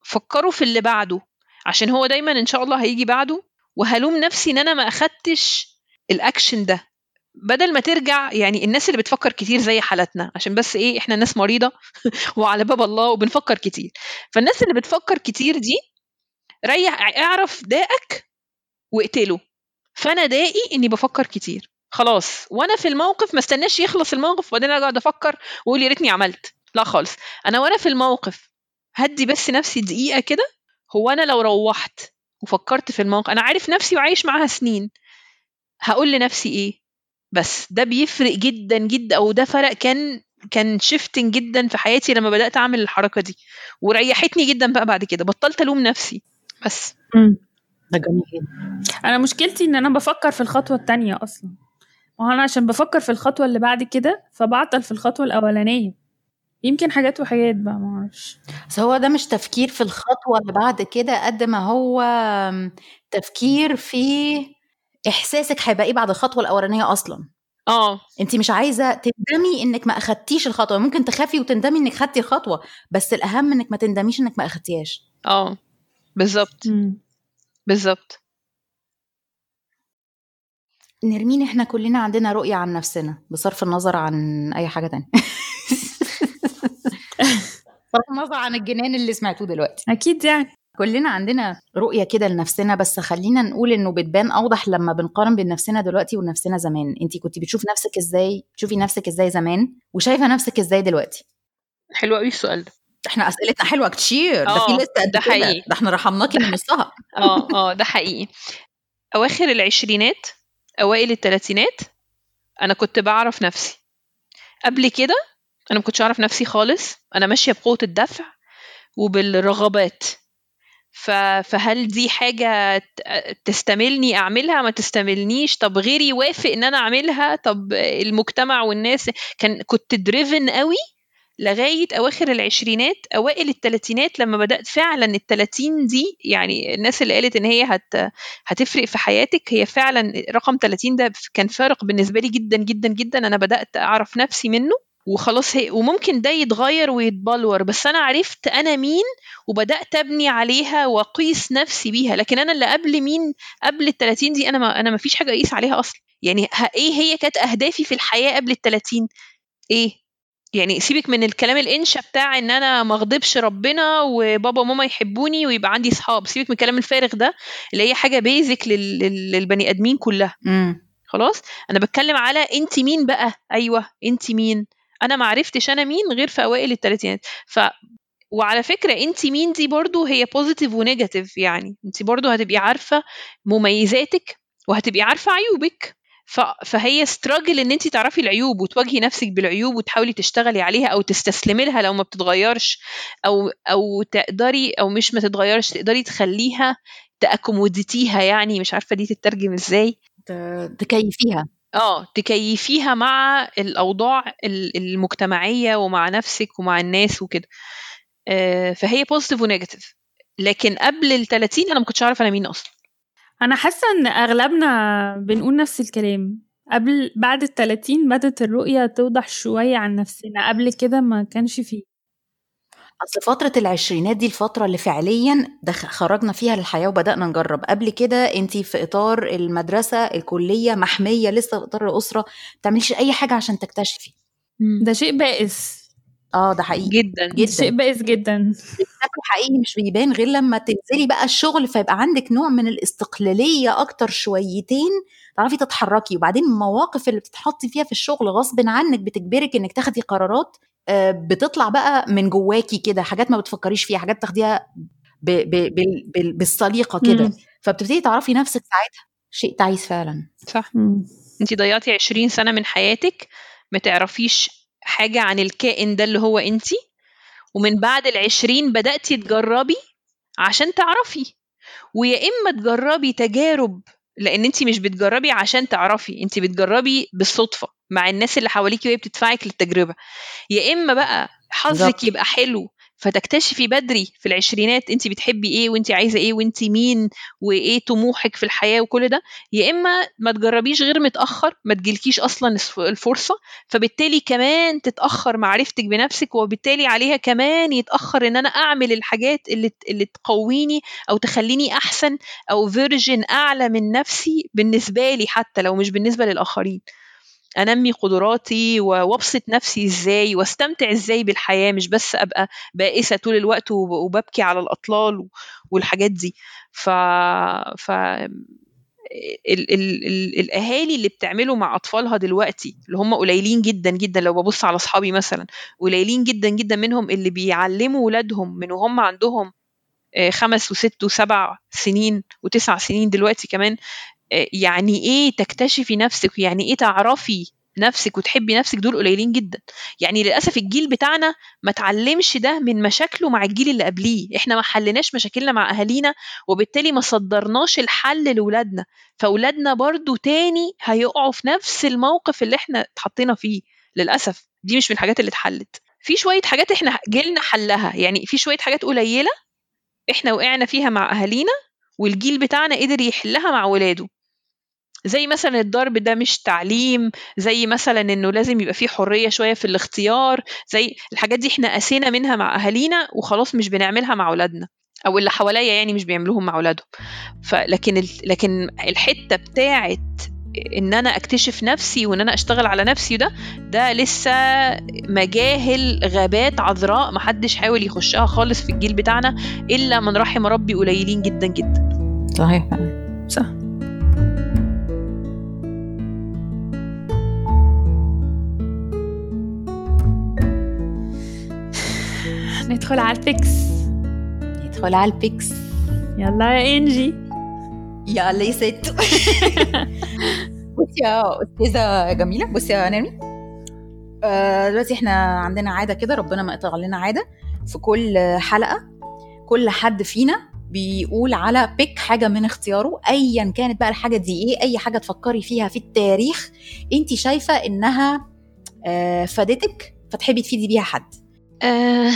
Speaker 3: فكروا في اللي بعده. عشان هو دايما إن شاء الله هيجي بعده. وهلوم نفسي إن أنا ما أخدتش الأكشن ده. بدل ما ترجع يعني الناس اللي بتفكر كتير زي حالتنا عشان بس إيه إحنا ناس مريضة [laughs] وعلى باب الله وبنفكر كتير. فالناس اللي بتفكر كتير دي ريح اعرف داءك واقتله. فأنا دائي إني بفكر كتير. خلاص. وأنا في الموقف ما استناش يخلص الموقف وبعدين أقعد أفكر وأقول يا ريتني عملت. لا خالص. أنا وأنا في الموقف هدي بس نفسي دقيقة كده. هو أنا لو روحت وفكرت في الموقف. أنا عارف نفسي وعايش معاها سنين. هقول لنفسي إيه؟ بس ده بيفرق جدا جدا أو ده فرق كان كان شيفتنج جدا في حياتي لما بدأت أعمل الحركة دي. وريحتني جدا بقى بعد كده. بطلت ألوم نفسي. بس.
Speaker 2: ده جميل. جدا
Speaker 1: أنا مشكلتي إن أنا بفكر في الخطوة التانية أصلا. وهو أنا عشان بفكر في الخطوة اللي بعد كده فبعطل في الخطوة الأولانية. يمكن حاجات وحاجات بقى ما أعرفش.
Speaker 2: بس هو ده مش تفكير في الخطوة اللي بعد كده قد ما هو تفكير في إحساسك هيبقى إيه بعد الخطوة الأولانية أصلا.
Speaker 3: آه.
Speaker 2: أنت مش عايزة تندمي إنك ما أخدتيش الخطوة. ممكن تخافي وتندمي إنك خدتي الخطوة بس الأهم إنك ما تندميش إنك ما أخدتيهاش.
Speaker 3: آه. بالظبط. بالظبط.
Speaker 2: نرمين إحنا كلنا عندنا رؤية عن نفسنا بصرف النظر عن أي حاجة تانية. [laughs] بصرف النظر عن الجنان اللي سمعتوه دلوقتي.
Speaker 1: أكيد يعني.
Speaker 2: كلنا عندنا رؤية كده لنفسنا بس خلينا نقول إنه بتبان أوضح لما بنقارن بين نفسنا دلوقتي ونفسنا زمان. أنت كنت بتشوف نفسك إزاي؟ تشوفي نفسك إزاي زمان؟ وشايفة نفسك إزاي دلوقتي؟
Speaker 3: حلو قوي السؤال ده.
Speaker 2: إحنا أسئلتنا حلوة كتير. ده في
Speaker 3: آه،
Speaker 2: لسه قد
Speaker 3: ده. حقيقي.
Speaker 2: ده إحنا رحمناكي من نصها. [laughs]
Speaker 3: آه آه ده حقيقي. أواخر العشرينات أوائل الثلاثينات أنا كنت بعرف نفسي. قبل كده أنا ما كنتش أعرف نفسي خالص. أنا ماشية بقوة الدفع وبالرغبات. ف... فهل دي حاجة تستملني أعملها؟ ما تستملنيش. طب غيري يوافق إن أنا أعملها. طب المجتمع والناس كان كنت دريفن قوي لغاية أواخر العشرينات أوائل التلاتينات لما بدأت فعلا التلاتين دي يعني الناس اللي قالت إن هي هت هتفرق في حياتك هي فعلا رقم 30 ده كان فارق بالنسبة لي جدا جدا جدا. أنا بدأت أعرف نفسي منه. وخلاص هي وممكن ده يتغير ويتبلور بس أنا عرفت أنا مين وبدأت أبني عليها وأقيس نفسي بيها لكن أنا اللي قبل مين؟ قبل ال 30 دي أنا ما أنا ما فيش حاجة أقيس عليها أصلا. يعني ه- إيه هي كانت أهدافي في الحياة قبل ال 30 إيه؟ يعني سيبك من الكلام الإنشا بتاع إن أنا ما أغضبش ربنا وبابا وماما يحبوني ويبقى عندي صحاب سيبك من الكلام الفارغ ده اللي هي حاجة بيزك لل... لل- للبني آدمين كلها.
Speaker 2: امم
Speaker 3: خلاص؟ أنا بتكلم على انت مين بقى؟ أيوه انت مين؟ أنا ما عرفتش أنا مين غير في أوائل الثلاثينات ف وعلى فكرة انت مين دي برضو هي positive و negative يعني. انت برضو هتبقي عارفة مميزاتك وهتبقي عارفة عيوبك. فهي struggle إن انت تعرفي العيوب وتواجهي نفسك بالعيوب وتحاولي تشتغلي عليها أو تستسلمي لها لو ما بتتغيرش أو أو تقدري أو مش ما تتغيرش تقدري تخليها ت accommodate يها يعني. مش عارفة دي تترجم إزاي.
Speaker 2: تكيفيها.
Speaker 3: آه تكيفيها مع الأوضاع ال- المجتمعية ومع نفسك ومع الناس وكده. آه، فهي positive و negative لكن قبل ال 30 أنا ما كنتش عارفة أنا مين أصلا.
Speaker 1: أنا حاسة إن أغلبنا بنقول نفس الكلام. قبل بعد التلاتين بدت الرؤية توضح شوية عن نفسنا. قبل كده ما كانش فيه.
Speaker 2: أصل فترة العشرينات دي الفترة اللي فعليا دخ- خرجنا فيها للحياة وبدأنا نجرب. قبل كده انت في إطار المدرسة الكلية محمية لسه في إطار الأسرة ما بتعمليش أي حاجة عشان تكتشفي.
Speaker 1: ده شيء بائس.
Speaker 2: آه ده حقيقي.
Speaker 3: جدا.
Speaker 1: ده شيء
Speaker 2: جدا
Speaker 1: بائس جدا.
Speaker 2: حقيقي مش بيبان غير لما تنزلي بقى الشغل فيبقى عندك نوع من الاستقلالية أكتر شويتين تعرفي تتحركي. وبعدين المواقف اللي بتتحطي فيها في الشغل غصب عنك بتجبرك إنك تاخدي قرارات بتطلع بقى من جواكي كده حاجات ما بتفكريش فيها حاجات تاخديها ب ب بال- بال- بالسليقة كده. فبتبتدي تعرفي نفسك ساعتها شيء تعيس فعلا.
Speaker 3: صح.
Speaker 1: مم.
Speaker 3: انت ضيعتي 20 سنة من حياتك ما تعرفيش حاجة عن الكائن ده اللي هو انت ومن بعد العشرين بدأتي تجربي عشان تعرفي. ويا إما تجربي تجارب لأن انت مش بتجربي عشان تعرفي انت بتجربي بالصدفة. مع الناس اللي حواليكي وهي بتدفعك للتجربة. يا إما بقى حظك. يبقى حلو فتكتشفي بدري في العشرينات انت بتحبي إيه وانت عايزة إيه وانت مين وإيه طموحك في الحياة وكل ده. يا إما ما تجربيش غير متأخر ما تجيلكيش أصلا الفرصة فبالتالي كمان تتأخر معرفتك بنفسك وبالتالي عليها كمان يتأخر إن أنا أعمل الحاجات اللي اللي تقويني أو تخليني أحسن أو فيرجن أعلى من نفسي بالنسبة لي حتى لو مش بالنسبة للآخرين. أنمي قدراتي وأبسط نفسي إزاي وأستمتع إزاي بالحياة مش بس أبقى بائسة طول الوقت وببكي على الأطلال والحاجات دي. ف ف ال ال ال الأهالي اللي بتعمله مع أطفالها دلوقتي اللي هم قليلين جدا جدا لو ببص على أصحابي مثلا قليلين جدا جدا منهم اللي بيعلموا ولادهم من وهم عندهم خمس وست وسبع سنين وتسع سنين دلوقتي كمان يعني إيه تكتشفي نفسك يعني إيه تعرفي نفسك وتحبي نفسك؟ دول قليلين جدا. يعني للأسف الجيل بتاعنا ما تعلمش ده من مشاكله مع الجيل اللي قبليه. إحنا ما حلناش مشاكلنا مع أهالينا وبالتالي ما صدرناش الحل لاولادنا فاولادنا برضو تاني هيقعوا في نفس الموقف اللي إحنا اتحطينا فيه للأسف. دي مش من الحاجات اللي اتحلت. في شوية حاجات إحنا جيلنا حلها. يعني في شوية حاجات قليلة إحنا وقعنا فيها مع أهالينا والجيل بتاعنا قدر يحلها مع ولاده زي مثلا الضرب ده مش تعليم زي مثلا إنه لازم يبقى فيه حرية شوية في الاختيار زي الحاجات دي إحنا قسينا منها مع أهالينا وخلاص مش بنعملها مع أولادنا أو اللي حواليا يعني مش بيعملوهم مع أولادهم فلكن. لكن الحتة بتاعت إن أنا أكتشف نفسي وإن أنا أشتغل على نفسي ده ده لسه مجاهل غابات عذراء محدش حاول يخشها خالص في الجيل بتاعنا إلا من رحم ربي قليلين جدا جدا.
Speaker 2: صحيح
Speaker 1: صح. ندخل على ال picks
Speaker 2: ندخل على ال picks
Speaker 1: يلا يا إنجي.
Speaker 2: يلا يا ست [laughs] بصي يا أستاذة جميلة بصي يا نرمين آه دلوقتي إحنا عندنا عادة كده ربنا ما يقطع لنا عادة في كل حلقة. كل حد فينا بيقول على pick حاجة من اختياره ايا كانت بقى الحاجة دي إيه أي حاجة تفكري فيها في التاريخ أنت شايفة إنها آه فادتك فتحبي تفيدي بيها حد.
Speaker 3: آه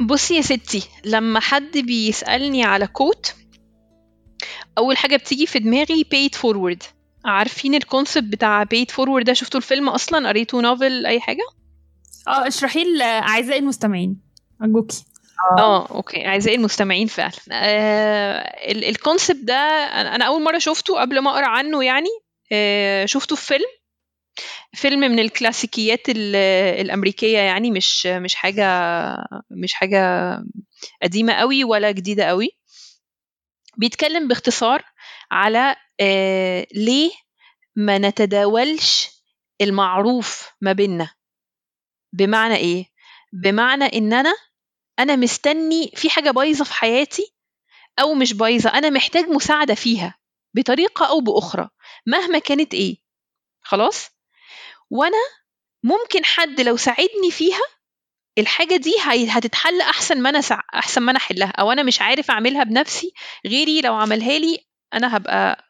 Speaker 3: بصي يا ستي لما حد بيسألني على quote أول حاجة بتيجي في دماغي pay it forward. عارفين ال concept بتاع pay it forward ده؟ شفتوا الفيلم أصلا؟ قريتوا novel أي حاجة؟
Speaker 1: آه اشرحي لاعزائي المستمعين. ارجوكي
Speaker 3: آه. okay. أعزائي المستمعين فعلا. آه ال concept ده أنا أول مرة شفته قبل ما أقرأ عنه يعني. آه شفته في فيلم فيلم من الكلاسيكيات الأمريكية يعني. مش مش حاجة مش حاجة قديمة قوي ولا جديدة قوي. بيتكلم باختصار على آه ليه ما نتداولش المعروف ما بيننا؟ بمعنى إيه؟ بمعنى إن أنا أنا مستني في حاجة بايظة في حياتي أو مش بايظة أنا محتاج مساعدة فيها بطريقة أو بأخرى مهما كانت إيه خلاص؟ وأنا ممكن حد لو ساعدني فيها الحاجة دي هتتحل أحسن ما أنا سع... أحسن ما أنا أحلها أو أنا مش عارف أعملها بنفسي غيري لو عملها لي أنا هبقى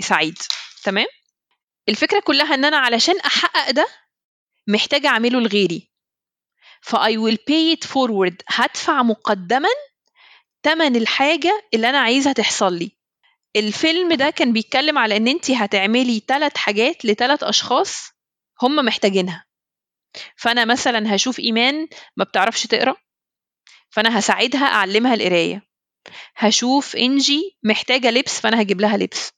Speaker 3: سعيد تمام؟ الفكرة كلها إن أنا علشان أحقق ده محتاجه أعمله لغيري. ف I will pay it forward. هدفع مقدما تمن الحاجة اللي أنا عايزها تحصل لي. الفيلم ده كان بيتكلم على إن انت هتعملي ثلاث حاجات لثلاث أشخاص هم محتاجينها. فأنا مثلا هشوف إيمان ما بتعرفش تقرأ فأنا هساعدها أعلمها القراية. هشوف إنجي محتاجة لبس فأنا هجيب لها لبس.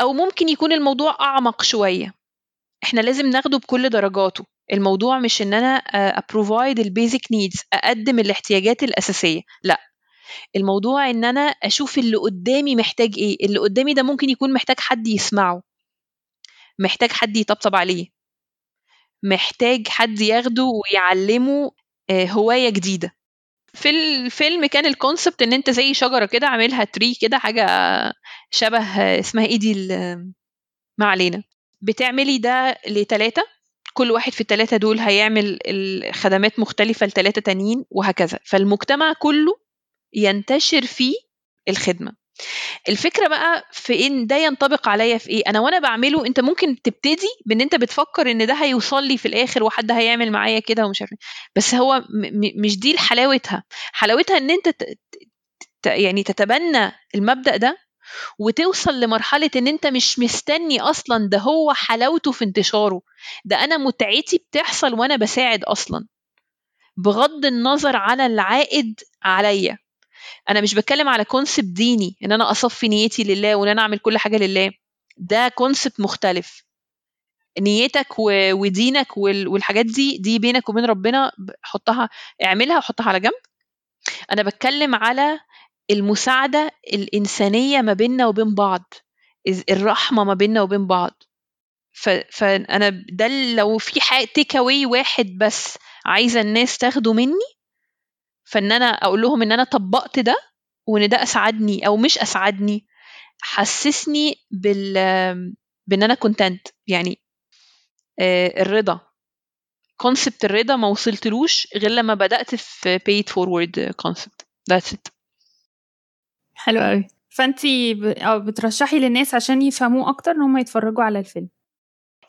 Speaker 3: أو ممكن يكون الموضوع أعمق شوية. إحنا لازم ناخده بكل درجاته. الموضوع مش إن أنا أ provide ال basic needs أقدم الاحتياجات الأساسية. لأ. الموضوع إن أنا أشوف اللي قدامي محتاج إيه. اللي قدامي ده ممكن يكون محتاج حد يسمعه. محتاج حد يطبطب عليه. محتاج حد ياخده ويعلمه هواية جديدة. في الفيلم كان الكونسبت إن أنت زي شجرة كده عاملها تري كده حاجة شبه اسمها إيه دي ما علينا. بتعملي ده لتلاتة كل واحد في التلاتة دول هيعمل الخدمات مختلفة لتلاتة تانيين وهكذا. فالمجتمع كله ينتشر فيه الخدمة. الفكرة بقى في إن ده ينطبق عليا في إيه؟ أنا وأنا بعمله أنت ممكن تبتدي بإن أنت بتفكر إن ده هيوصل لي في الآخر وحد هيعمل معايا كده ومش عارف إيه. بس هو م- مش دي حلاوتها. حلاوتها إن أنت ت- ت- يعني تتبنى المبدأ ده وتوصل لمرحلة إن أنت مش مستني أصلا ده هو حلاوته في انتشاره. ده أنا متعتي بتحصل وأنا بساعد أصلا. بغض النظر على العائد عليا. أنا مش بتكلم على concept ديني إن أنا أصفي نيتي لله وإن أنا أعمل كل حاجة لله. ده concept مختلف. نيتك ودينك وال- والحاجات دي دي بينك وبين ربنا حطها اعملها وحطها على جنب. أنا بتكلم على المساعدة الإنسانية ما بيننا وبين بعض الرحمة ما بيننا وبين بعض. ف... فأنا ده لو في تيك اواي واحد بس عايزة الناس تاخده مني فإن أنا أقول لهم إن أنا طبقت ده وإن ده اسعدني أو مش اسعدني حسسني بال بإن أنا content يعني آه، الرضا. concept الرضا ما وصلتلوش غير لما بدأت في pay it forward concept. That's it.
Speaker 1: حلو قوي. أو بترشحي للناس عشان يفهموه أكتر إن هم يتفرجوا على الفيلم.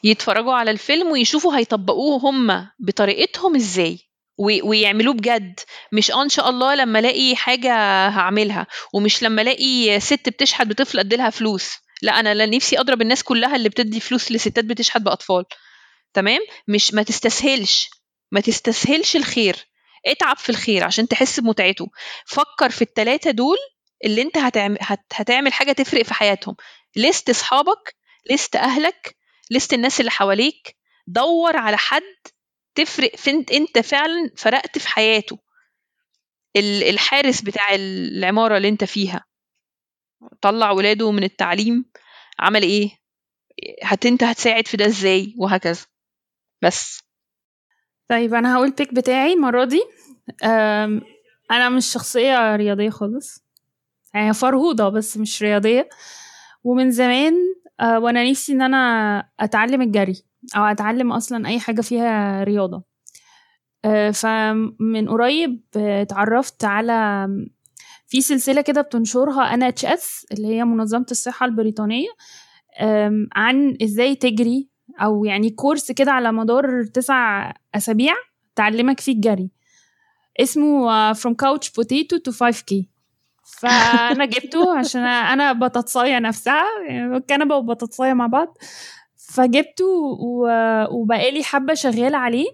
Speaker 3: يتفرجوا على الفيلم ويشوفوا هيطبقوه هم بطريقتهم إزاي. وي- ويعملوه بجد. مش آه إن شاء الله لما ألاقي حاجة هعملها. ومش لما ألاقي ست بتشحت بطفل اديلها فلوس. لا أنا نفسي أضرب الناس كلها اللي بتدي فلوس لستات بتشحت بأطفال. تمام؟ مش ما تستسهلش. ما تستسهلش الخير. اتعب في الخير عشان تحس بمتعته. فكر في التلاتة دول اللي انت هتعمل, هت... هتعمل حاجة تفرق في حياتهم. ليست اصحابك ليست اهلك ليست الناس اللي حواليك. دور على حد تفرق في انت, فعلا فرقت في حياته. ال- الحارس بتاع العمارة اللي انت فيها. طلع ولاده من التعليم. عمل إيه؟ هت انت هتساعد في ده إزاي؟ وهكذا. بس.
Speaker 1: طيب أنا هقول بيك بتاعي المرة دي. أنا مش شخصية رياضية خالص. يعني فرهوده بس مش رياضية. ومن زمان أه، وأنا نفسي إن أنا أتعلم الجري أو أتعلم أصلا أي حاجة فيها رياضة. أه، فمن قريب أه، اتعرفت على في سلسلة كده بتنشرها NHS اللي هي منظمة الصحة البريطانية أم، عن إزاي تجري أو يعني course كده على مدار تسع أسابيع تعلمك فيه الجري. اسمه آه، From Couch Potato to 5K فأنا جبته عشان أنا بطاطساية نفسها يعني كنبة وبطاطساية مع بعض. فجبته وبقالي حبة شغالة عليه.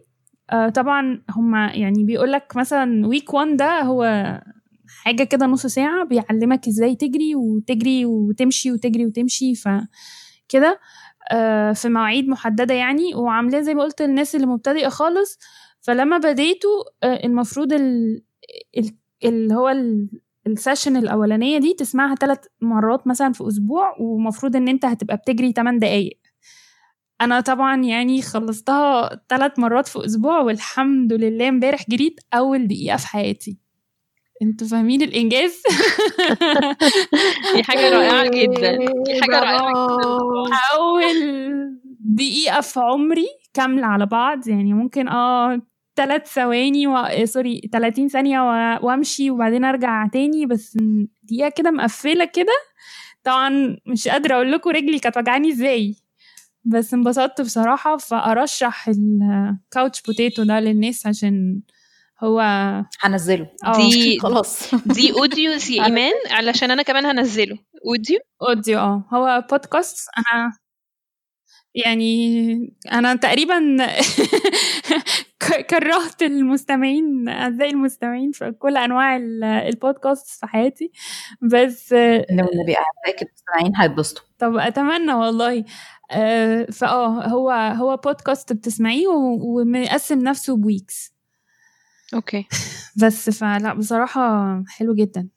Speaker 1: آه، طبعا هما يعني بيقول لك مثلا week 1 ده هو حاجة كده نص ساعة بيعلمك إزاي تجري وتجري وتمشي وتجري وتمشي فكده آه، في مواعيد محددة يعني. وعاملاه زي ما قلت للناس اللي مبتدئة خالص. فلما بديته آه، المفروض ال- ال- اللي هو ال session الأولانية دي تسمعها ثلاث مرات مثلا في أسبوع ومفروض إن أنت هتبقى بتجري 8 دقايق. أنا طبعا يعني خلصتها ثلاث مرات في أسبوع والحمد لله امبارح جريت أول دقيقة في حياتي. أنتوا فاهمين الإنجاز؟ [laughs]
Speaker 3: دي حاجة رائعة جدا. دي حاجة رائعة جدا.
Speaker 1: أول دقيقة في عمري كاملة على بعض يعني ممكن آه ثلاث ثواني و... آه، سوري 30 ثانية و... وامشي وبعدين ارجع تاني بس دقيقة كده مقفلة كده. طبعا مش قادرة أقول لكم رجلي كانت وجعاني إزاي بس انبسطت بصراحة. فأرشح ال couch potato ده للناس عشان هو
Speaker 2: هنزله.
Speaker 1: آه.
Speaker 3: دي [laughs]
Speaker 2: خلاص.
Speaker 3: دي audios يا [laughs] إيمان علشان أنا كمان هنزله. audio
Speaker 1: audio آه. هو بودكاست أنا يعني أنا تقريبا [laughs] كرهت المستمعين أعزائي المستمعين في كل أنواع ال- البودكاست في حياتي بس
Speaker 2: والنبي اعزائك المستمعين هيتبسطوا.
Speaker 1: طب أتمنى والله. آه، فآه هو هو بودكاست بتسمعيه ومقسم نفسه ب
Speaker 3: weeks okay. [laughs]
Speaker 1: بس فلا بصراحة حلو جدا.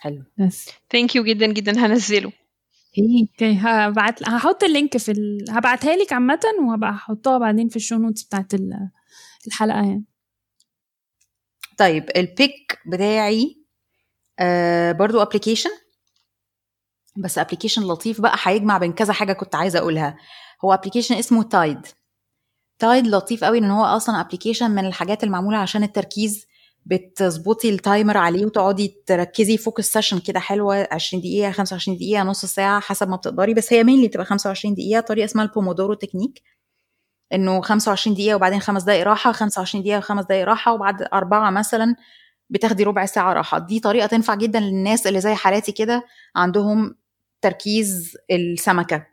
Speaker 2: حلو.
Speaker 1: بس.
Speaker 3: thank you جدا جدا هنزله.
Speaker 1: okay هبعت هحط ال link في ال... هبعتها لك عامة وهبقى احطها بعدين في ال show notes بتاعت ال- الحلقة يعني.
Speaker 2: طيب ال pick بتاعي آه برضو application بس application لطيف بقى هيجمع بين كذا حاجة كنت عايزة أقولها. هو application اسمه Tide Tide لطيف قوي ان هو أصلا application من الحاجات المعمولة عشان التركيز. بتظبطي ال timer عليه وتقعدي تركزي focus session كده حلوة 20 دقيقة 25 دقيقة نص ساعة حسب ما بتقدري. بس هي mainly بتبقى 25 دقيقة. طريقة اسمها ال Pomodoro technique إنه 25 دقيقة وبعدين خمس دقائق راحة 25 دقيقة وخمس دقائق راحة وبعد أربعة مثلا بتاخدي ربع ساعة راحة. دي طريقة تنفع جدا للناس اللي زي حالاتي كده عندهم تركيز السمكة.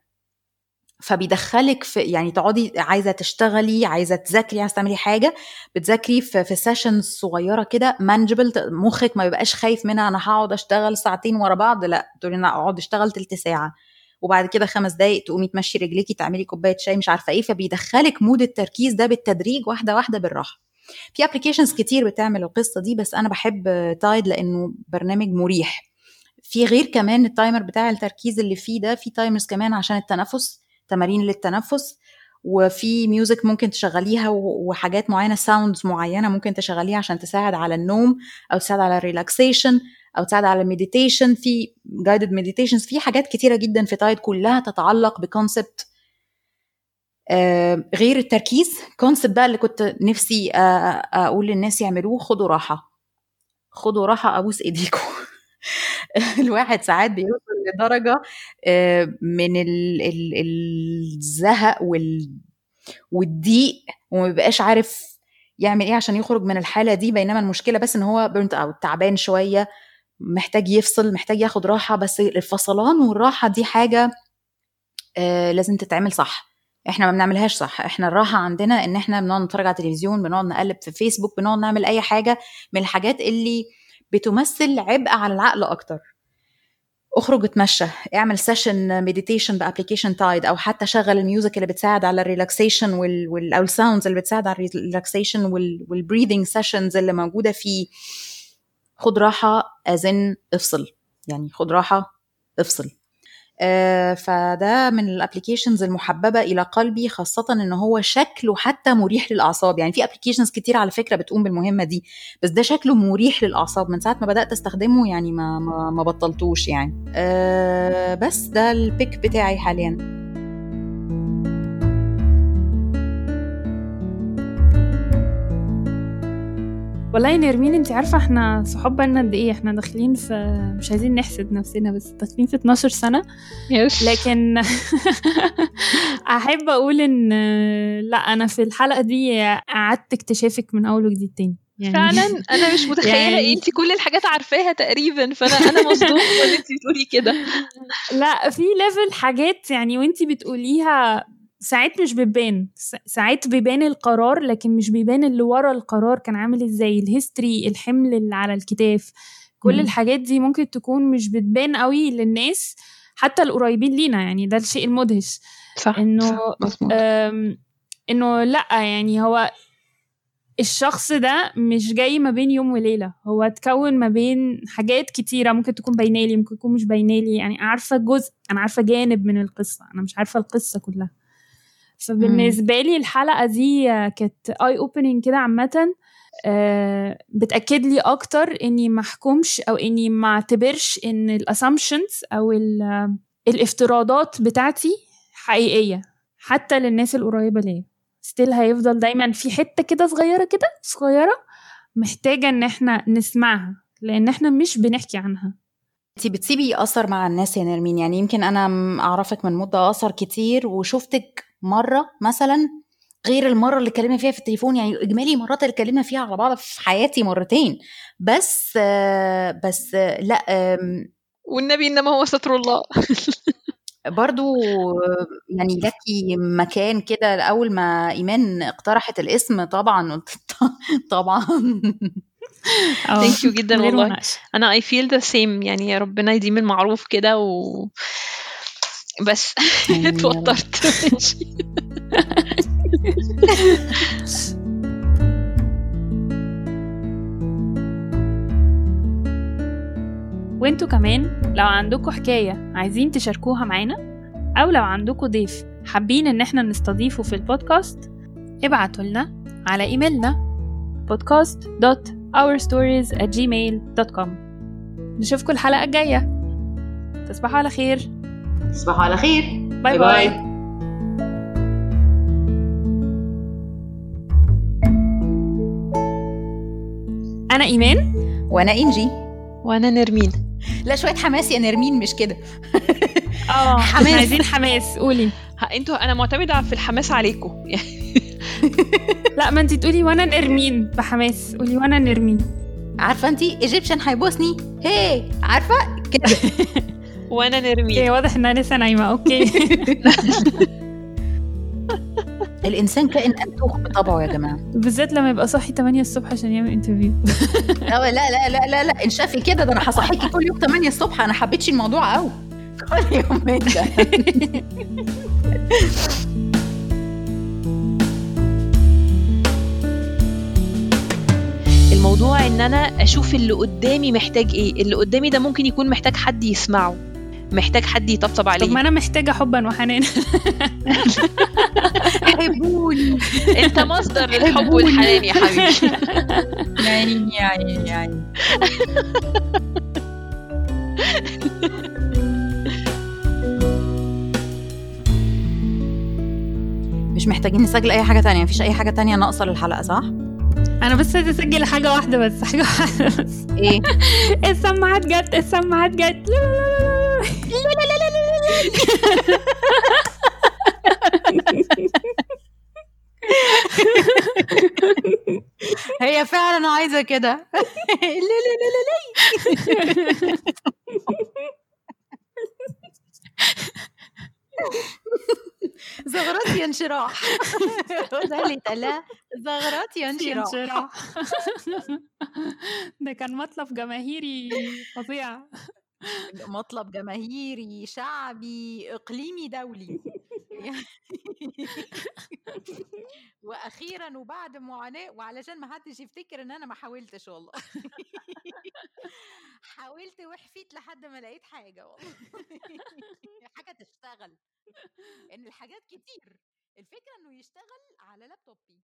Speaker 2: فبيدخلك في يعني تقعدي عايزة تشتغلي عايزة تذاكري عايزة تعملي حاجة بتذاكري في, في sessions صغيرة كده manageable مخك ما بيبقاش خايف منها أنا هقعد أشتغل ساعتين ورا بعض لأ تقولي أنا أقعد أشتغل تلت ساعة. وبعد كده خمس دقايق تقومي تمشي رجليكي تعملي كوباية شاي مش عارفة إيه فبيدخلك mode التركيز ده بالتدريج واحدة واحدة بالراحة. في applications كتير بتعمل القصة دي بس أنا بحب Tide لأنه برنامج مريح. في غير كمان ال timer بتاع التركيز اللي فيه ده في timers كمان عشان التنفس. تمارين للتنفس وفي music ممكن تشغليها وحاجات معينة sounds معينة ممكن تشغليها عشان تساعد على النوم أو تساعد على ال relaxation أو تساعد على ال meditation في guided meditations في حاجات كتيرة جدا في Tide كلها تتعلق ب concept غير التركيز. concept بقى اللي كنت نفسي أقول للناس يعملوه خدوا راحة. خدوا راحة أبوس ايديكم [laughs] [laughs] الواحد ساعات بيوصل لدرجة من الزهق والضيق وما بيبقاش عارف يعمل إيه عشان يخرج من الحالة دي. بينما المشكلة بس إن هو burnt out تعبان شوية محتاج يفصل محتاج ياخد راحة. بس الفصلان والراحة دي حاجة لازم تتعمل صح. إحنا ما بنعملهاش صح. إحنا الراحة عندنا إن إحنا بنقعد نتفرج على التلفزيون بنقعد نقلب في فيسبوك بنقعد نعمل أي حاجة من الحاجات اللي بتمثل عبء على العقل أكتر. اخرج اتمشى اعمل session meditation ب application Tide أو حتى شغل ال music اللي بتساعد على ال relaxation وال, وال أو ال sounds اللي بتساعد على ال relaxation وال breathing sessions اللي موجودة فيه. خد راحة ازن افصل. يعني خد راحة افصل. فده من ال applications المحببة إلى قلبي خاصة إن هو شكله حتى مريح للأعصاب. يعني في applications كتير على فكرة بتقوم بالمهمة دي بس ده شكله مريح للأعصاب. من ساعة ما بدأت أستخدمه يعني ما ما, ما بطلتوش يعني. آه بس ده ال pick بتاعي حاليا.
Speaker 1: والله يا نرمين انت عارفة إحنا صحاب بقالنا قد إيه؟ إحنا داخلين في مش عايزين نحسد نفسنا بس داخلين في 12 سنة.
Speaker 3: yes
Speaker 1: لكن [laughs] أحب أقول إن لا أنا في الحلقة دي قعدت اكتشافك من أول وجديد تاني.
Speaker 3: يعني فعلا؟ أنا مش [laughs] متخيلة يعني... انت كل الحاجات عارفاها تقريبا فانا أنا مصدومة إن انت بتقولي كده. [laughs]
Speaker 1: لا في level حاجات يعني وانت بتقوليها ساعات مش بيبان. ساعات بيبان القرار لكن مش بيبان اللي ورا القرار كان عامل إزاي. ال history الحمل اللي على الكتاف. كل م. الحاجات دي ممكن تكون مش بتبان قوي للناس حتى القريبين لينا. يعني ده الشيء المدهش.
Speaker 3: صح
Speaker 1: إنه
Speaker 3: صح.
Speaker 1: إنه لأ يعني هو الشخص ده مش جاي ما بين يوم وليلة. هو اتكون ما بين حاجات كتيرة ممكن تكون باينالي ممكن تكون مش باينالي يعني عارفة جزء أنا عارفة جانب من القصة. أنا مش عارفة القصة كلها. فبالنسبة لي الحلقة دي كانت eye opening كده عامة. بتأكد لي أكتر إني ما أحكمش أو إني ما أعتبرش إن ال assumptions أو الافتراضات بتاعتي حقيقية حتى للناس القريبة ليا. still هيفضل دايما في حتة كده صغيرة كده صغيرة محتاجة إن إحنا نسمعها لأن إحنا مش بنحكي عنها.
Speaker 2: انت بتسيبي أثر مع الناس يا نرمين؟ يعني يمكن أنا أعرفك من مدة أثر كتير وشفتك مرة مثلا غير المرة اللي اتكلمنا فيها في التليفون يعني إجمالي مرات اللي اتكلمنا فيها على بعض في حياتي مرتين. بس بس لا
Speaker 3: والنبي إنما هو ستر الله.
Speaker 2: برضو يعني [laughs] لكي مكان كده اول ما إيمان اقترحت الاسم طبعا قلت [laughs] طبعا.
Speaker 3: thank you جدا والله. أنا I feel the same يعني يا ربنا يديم المعروف كده و بس. اتوترت [laughs] [laughs]
Speaker 1: وانتوا كمان لو عندكم حكاية عايزين تشاركوها معانا أو لو عندكم ضيف حابين إن إحنا نستضيفه في البودكاست ابعتوا لنا على إيميلنا podcast.ourstories@gmail.com نشوفكم الحلقة الجاية. تصبحوا على خير.
Speaker 2: تصبحوا على خير.
Speaker 1: bye bye, bye. أنا إيمان.
Speaker 2: وأنا إنجي.
Speaker 3: وأنا نرمين.
Speaker 2: لا شوية حماس يا نرمين مش كده. [laughs]
Speaker 1: آه
Speaker 2: حماس.
Speaker 1: عايزين حماس. قولي.
Speaker 3: أنتوا أنا معتمدة في الحماس عليكم. يعني [laughs]
Speaker 1: لا ما انت تقولي وأنا نرمين بحماس. قولي وأنا نرمين.
Speaker 2: عارفة انت Egyptian هيبوسني هي عارفة؟ كده. [laughs]
Speaker 3: وأنا نرمين
Speaker 1: okay واضح إنها لسه نايمة okay. [laughs]
Speaker 2: الإنسان كائن انتوخ بطبعه يا جماعة.
Speaker 1: بالذات لما يبقى صاحي 8 الصبح عشان يعمل interview [laughs]
Speaker 2: لا لا لا لا لا, لا. انشافي كده ده أنا هصحيكي كل يوم 8 الصبح أنا حبيتش الموضوع قوي كل يومين [laughs] ده
Speaker 3: الموضوع إن أنا أشوف اللي قدامي محتاج إيه؟ اللي قدامي ده ممكن يكون محتاج حد يسمعه. محتاج حد يطبطب
Speaker 1: طب ما
Speaker 3: عليه
Speaker 1: أنا محتاجة حبا وحنان.
Speaker 2: حبوني
Speaker 3: أنت مصدر الحب والحنان يا حبيبي. [laughs]
Speaker 2: يا عيني يا عيني يا عيني. مش محتاجين نسجل أي حاجة تانية. مفيش أي حاجة تانية ناقصة للحلقة صح؟
Speaker 1: أنا بس عايزة أسجل حاجة واحدة بس حاجة واحدة بس.
Speaker 2: إيه؟ [laughs]
Speaker 1: السماعات جت السماعات جت. لا لا لا. لا لا لا
Speaker 2: هي فعلا عايزه كده لا لا لا لا لا زغرات انشراح اللي تلا زغرات انشراح
Speaker 1: ده كان مطلب جماهيري فظيع [laughs]
Speaker 2: مطلب جماهيري شعبي إقليمي دولي. [laughs] وأخيرا وبعد معاناة وعلشان ما حدش يفتكر إن أنا ما حاولتش والله. [laughs] حاولت وحفيت لحد ما لقيت حاجة والله. حاجة تشتغل. ان الحاجات كتير. الفكرة إنه يشتغل على لابتوبي.